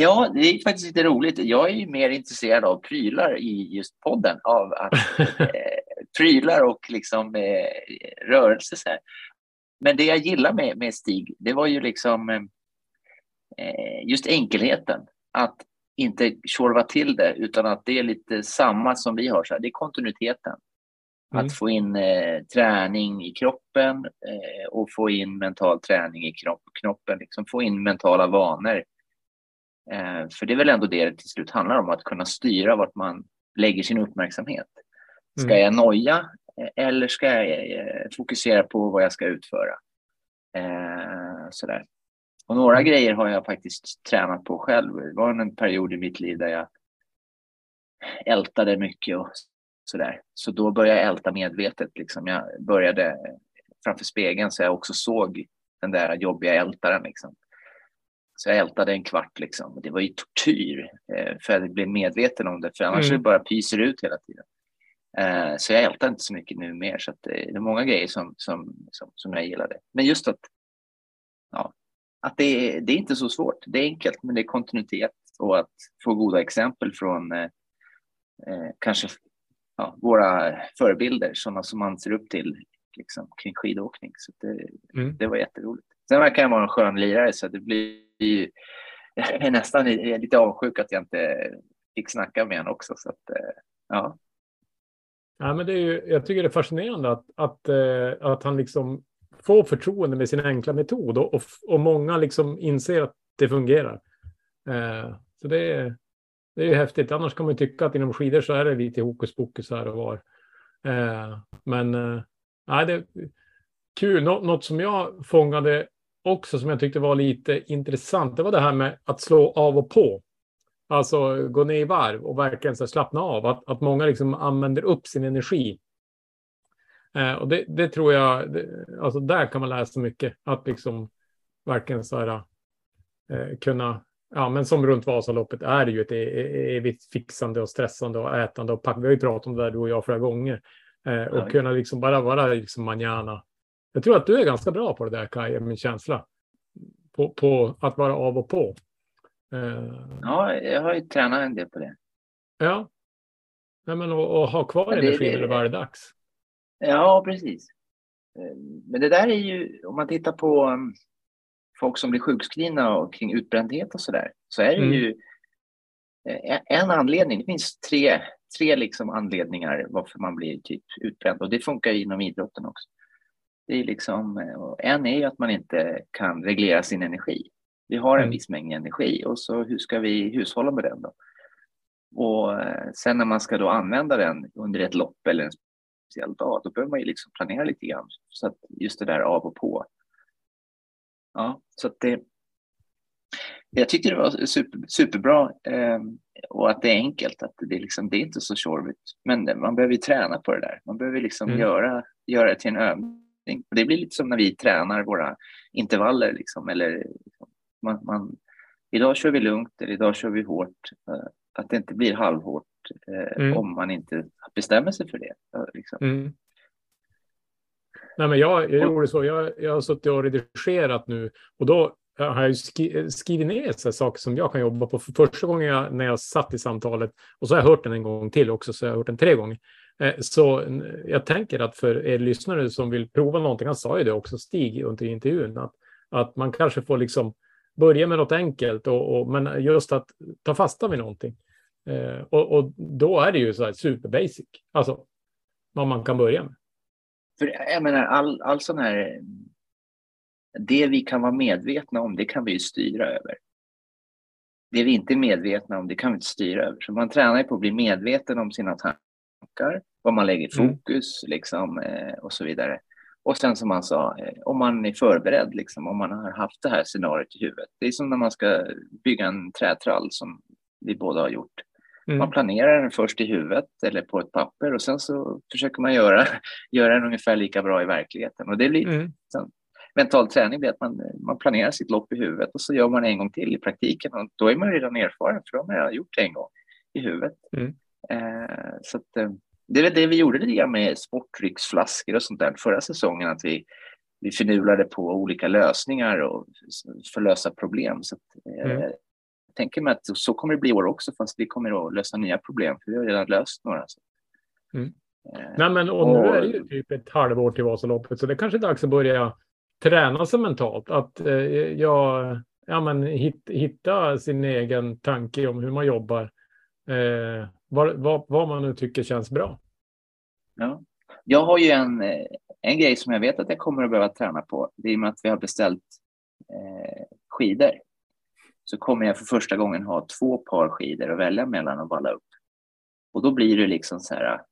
Ja, det är faktiskt lite roligt. Jag är ju mer intresserad av prylar i just podden, av att prylar och liksom eh, rörelse. Så här. Men det jag gillar med, med Stig, det var ju liksom eh, just enkelheten. Att inte tjorva till det, utan att det är lite samma som vi har. Så här. Det är kontinuiteten. Mm. Att få in eh, träning i kroppen eh, och få in mental träning i kropp, knoppen. Liksom få in mentala vanor. Eh, för det är väl ändå det det till slut handlar om, att kunna styra vart man lägger sin uppmärksamhet. Ska Mm. jag noja eh, eller ska jag eh, fokusera på vad jag ska utföra? Eh, sådär. Och några grejer har jag faktiskt tränat på själv. Det var en period i mitt liv där jag ältade mycket och sådär. Så då började jag älta medvetet. Liksom. Jag började framför spegeln så jag också såg den där jobbiga ältaren. Liksom. Så jag ältade en kvart liksom. Det var ju tortyr eh, för jag blev medveten om det. För annars Mm. mm. bara pyser ut hela tiden. Eh, så jag ältar inte så mycket nu mer. Så att, eh, det är många grejer som, som, som, som jag gillade. Men just att, ja, att det, är, det är inte så svårt. Det är enkelt, men det är kontinuitet och att få goda exempel från eh, eh, kanske ja, våra förebilder, sådana som man ser upp till liksom, kring skidåkning. Så det, Mm. det var jätteroligt. Sen verkar jag vara en skön lirare så det blir ju jag är nästan lite avundsjuk att jag inte fick snacka med honom också. Så att, eh, ja. Ja, men det är ju, jag tycker det är fascinerande att, att, eh, att han liksom får förtroende med sin enkla metod och, och, och många liksom inser att det fungerar. Eh, så det är, det är ju häftigt. Annars kan man tycka att inom skidor så är det lite hokus pokus här och var. Eh, men eh, nej, det är kul. Nå, något som jag fångade också som jag tyckte var lite intressant, det var det här med att slå av och på. Alltså gå ner i varv och verkligen så slappna av. Att, att många liksom använder upp sin energi. Eh, och det, det tror jag, det, alltså där kan man lära sig mycket. Att liksom verkligen så här, eh, kunna, ja men som runt Vasaloppet är det ju ett e- e- evigt fixande och stressande och ätande och pack. Vi har ju pratat om det där du och jag flera gånger. Eh, och Ja. kunna liksom bara vara liksom manana. Jag tror att du är ganska bra på det där Kaj, är min känsla. På, på att vara av och på. Eh, ja, jag har ju tränat en del på det. Ja. Nej, men och, och ha kvar Men det- energin när det är dags. Ja, precis. Eh, Men det där är ju, om man tittar på um, folk som blir sjukskrivna och kring utbrändhet och så där, så är det Mm. ju eh, en anledning. Det finns tre, tre liksom anledningar varför man blir typ utbränd och det funkar inom idrotten också. Det är liksom, en är ju att man inte kan reglera sin energi. Vi har en mm. viss mängd energi och så hur ska vi hushålla med den då? Och eh, sen när man ska då använda den under ett lopp eller en speciell dag, då behöver man ju liksom planera lite grann. Så att just det där av och på. Ja, så att det. Jag tyckte det var super, superbra eh, och att det är enkelt, att det, liksom, det är inte så tjorvigt. Men man behöver ju träna på det där. Man behöver liksom mm. göra, göra det till en övning. Det blir lite som när vi tränar våra intervaller, liksom, eller liksom, man, man, idag kör vi lugnt eller idag kör vi hårt. Eh, att det inte blir halvhårt eh, mm. om man inte bestämmer sig för det. Liksom. Mm. Nej, men jag, jag gjorde så. Jag, jag har suttit och redigerat nu och då har jag skrivit ner så saker som jag kan jobba på. För första gången jag, när jag satt i samtalet och så har jag hört den en gång till också, så jag har hört den tre gånger. Eh, så jag tänker att för er lyssnare som vill prova någonting, han sa ju det också, Stig, under intervjun, att, att man kanske får liksom börja med något enkelt, och, och men just att ta fasta vid någonting. Eh, och, och, då är det ju så här super basic, alltså vad man kan börja med. För jag menar, all, all sån här, det vi kan vara medvetna om, det kan vi ju styra över. Det vi inte är medvetna om, det kan vi inte styra över. Så man tränar ju på att bli medveten om sina tankar, vad man lägger mm. fokus mm. liksom, eh, och så vidare. Och sen som man sa, eh, om man är förberedd, liksom, om man har haft det här scenariot i huvudet. Det är som när man ska bygga en trätrall som vi båda har gjort. Mm. Man planerar den först i huvudet eller på ett papper och sen så försöker man göra, göra den ungefär lika bra i verkligheten. Och det blir mm. sen, mental träning blir att man, man planerar sitt lopp i huvudet och så gör man en gång till i praktiken och då är man redan erfaren för då har man redan gjort det en gång i huvudet. Mm. Eh, så att, eh, det är det vi gjorde lite med sportdrycksflaskor och sånt där förra säsongen, att vi, vi förnulade på olika lösningar och för att lösa problem. Så att, eh, mm tänker mig att så kommer det bli i år också, fast vi kommer att lösa nya problem, för vi har redan löst några. Mm. Eh, Nej, men och, och nu är det ju typ ett halvår till Vasaloppet, så det är kanske är dags att börja träna sig mentalt. Att eh, jag, ja, men hit, hitta sin egen tanke om hur man jobbar. Eh, vad, vad, vad, man nu tycker känns bra. Ja. Jag har ju en, eh, en grej som jag vet att jag kommer att behöva träna på. Det är med att vi har beställt eh, skidor så kommer jag för första gången ha två par skidor att välja mellan och valla upp. Och då blir det liksom så här, ah,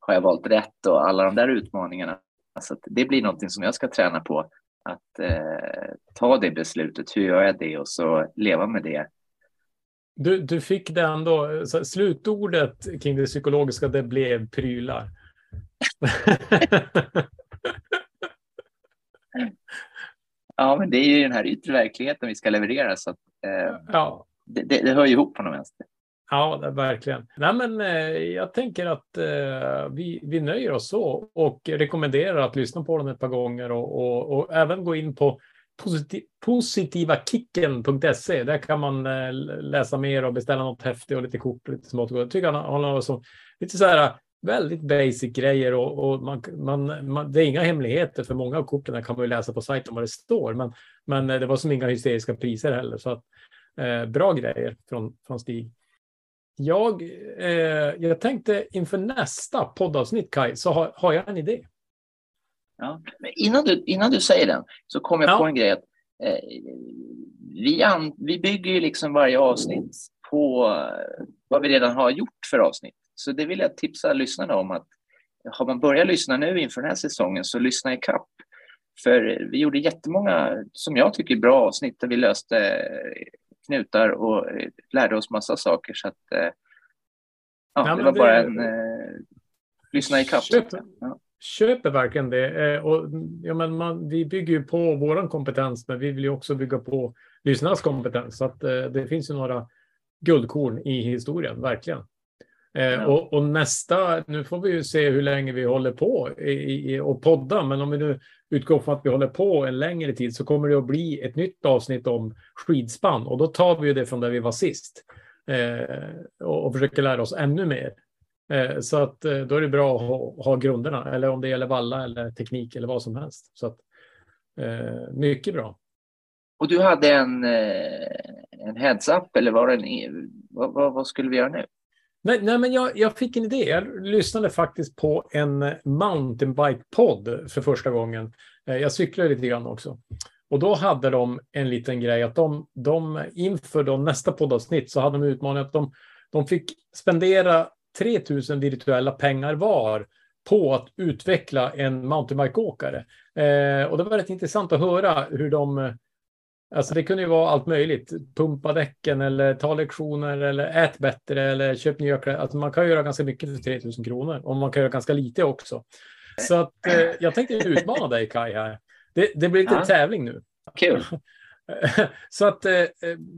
har jag valt rätt och alla de där utmaningarna. Så det blir någonting som jag ska träna på, att eh, ta det beslutet, hur gör jag det och så leva med det. Du, du fick det ändå, slutordet kring det psykologiska, det blev prylar. Ja, men det är ju den här yttre verkligheten vi ska leverera, så att, eh, ja. det, det, det, hör ju ihop på något vänster. Ja, verkligen. Nej, men, eh, jag tänker att eh, vi, vi nöjer oss så och rekommenderar att lyssna på den ett par gånger och, och, och även gå in på positiv, positivakicken.se. Där kan man eh, läsa mer och beställa något häftigt och lite kort och lite smått. Jag tycker han, har har som, lite så här väldigt basic grejer och, och man, man, man, det är inga hemligheter för många av korten kan man ju läsa på sajten vad det står. Men, men eh, det var som inga hysteriska priser heller. Så att, eh, bra grejer från, från Stig. Jag, eh, jag tänkte inför nästa poddavsnitt, Kai, så har, har jag en idé. Ja, men innan, du, innan du säger den så kommer jag ja. på en grej. Att, eh, vi, an, vi bygger ju liksom varje avsnitt på eh, vad vi redan har gjort för avsnitt. Så det vill jag tipsa lyssnarna om att har man börjat lyssna nu inför den här säsongen så lyssna i kapp. För vi gjorde jättemånga, som jag tycker, bra avsnitt där vi löste knutar och lärde oss massa saker. Så att, eh, ja, ja det var det... bara en eh, lyssna i kapp. Köp, ja. Köper verkligen det. Eh, och, ja, men man, vi bygger ju på vår kompetens, men vi vill ju också bygga på lyssnarnas kompetens. Så att, eh, det finns ju några guldkorn i historien, verkligen. Eh, ja. och, och, nästa, nu får vi ju se hur länge vi håller på i, i, och podda, men om vi nu utgår från att vi håller på en längre tid så kommer det att bli ett nytt avsnitt om skidspann och då tar vi ju det från där vi var sist eh, och, och, försöker lära oss ännu mer. Eh, så att eh, då är det bra att ha, ha, grunderna, eller om det gäller valla eller teknik eller vad som helst. Så att, eh, mycket bra. Och du hade en, en heads-up eller var en, vad, vad, vad skulle vi göra nu? Nej, nej men jag, jag fick en idé. Jag lyssnade faktiskt på en mountainbike-podd för första gången. Jag cyklar lite grann också. Och då hade de en liten grej att de, de inför då nästa poddavsnitt så hade de utmaningen att de, de fick spendera 3000 virtuella pengar var på att utveckla en mountainbikeåkare. Eh, och det var rätt intressant att höra hur de Alltså det kunde ju vara allt möjligt. Pumpa däcken eller ta lektioner eller ät bättre eller köp nya kläder. Alltså man kan göra ganska mycket för 3000 kronor och man kan göra ganska lite också. Så att, eh, jag tänkte utmana dig Kai här. Det, det blir lite ja. tävling nu. Kul. Så att eh,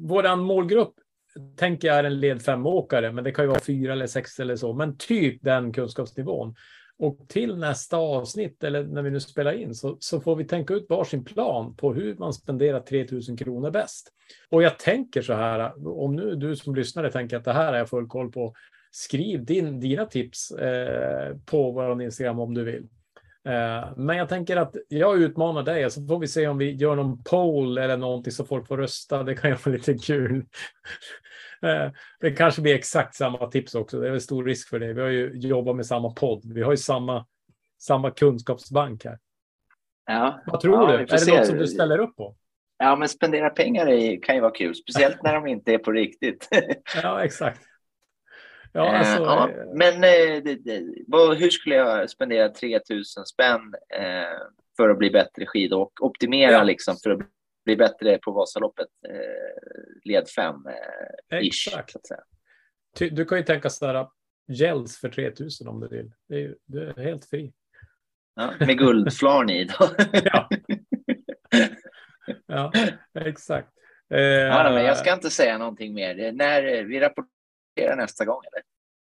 våran målgrupp tänker jag är en led fem-åkare, men det kan ju vara fyra eller sex eller så, men typ den kunskapsnivån. Och till nästa avsnitt, eller när vi nu spelar in, så, så får vi tänka ut varsin plan på hur man spenderar 3000 kronor bäst. Och jag tänker så här, om nu du som lyssnare tänker att det här är jag full koll på, skriv din, dina tips eh, på vår Instagram om du vill. Eh, men jag tänker att jag utmanar dig, så får vi se om vi gör någon poll eller någonting så folk får rösta. Det kan ju vara lite kul. Eh, det kanske blir exakt samma tips också. Det är väl stor risk för det. Vi har ju jobbat med samma podd. Vi har ju samma, samma kunskapsbank här. Ja. Vad tror ja, du? Är det se. något som du ställer upp på? Ja, men spendera pengar är, kan ju vara kul, speciellt när de inte är på riktigt. ja, exakt. Ja, eh, alltså, ja, eh, men det, det, hur skulle jag spendera 3000 spänn eh, för att bli bättre skid och optimera ja. liksom för att bli bättre på Vasaloppet, eh, led 5 eh, Exakt. Du kan ju tänka sådär gels för 3000 om du vill. Det är, du är helt fri. Ja, med guldflarn i då. ja. ja, exakt. Eh, ja, men jag ska inte säga någonting mer. När vi rapporterar nästa gång, eller?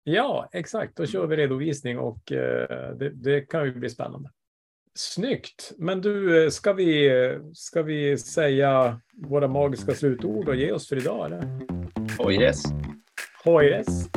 Ja, exakt. Då kör vi redovisning och eh, det, det kan ju bli spännande. Snyggt! Men du, eh, ska vi, ska vi säga våra magiska slutord och ge oss för idag? Eller? Hojres! Hojres!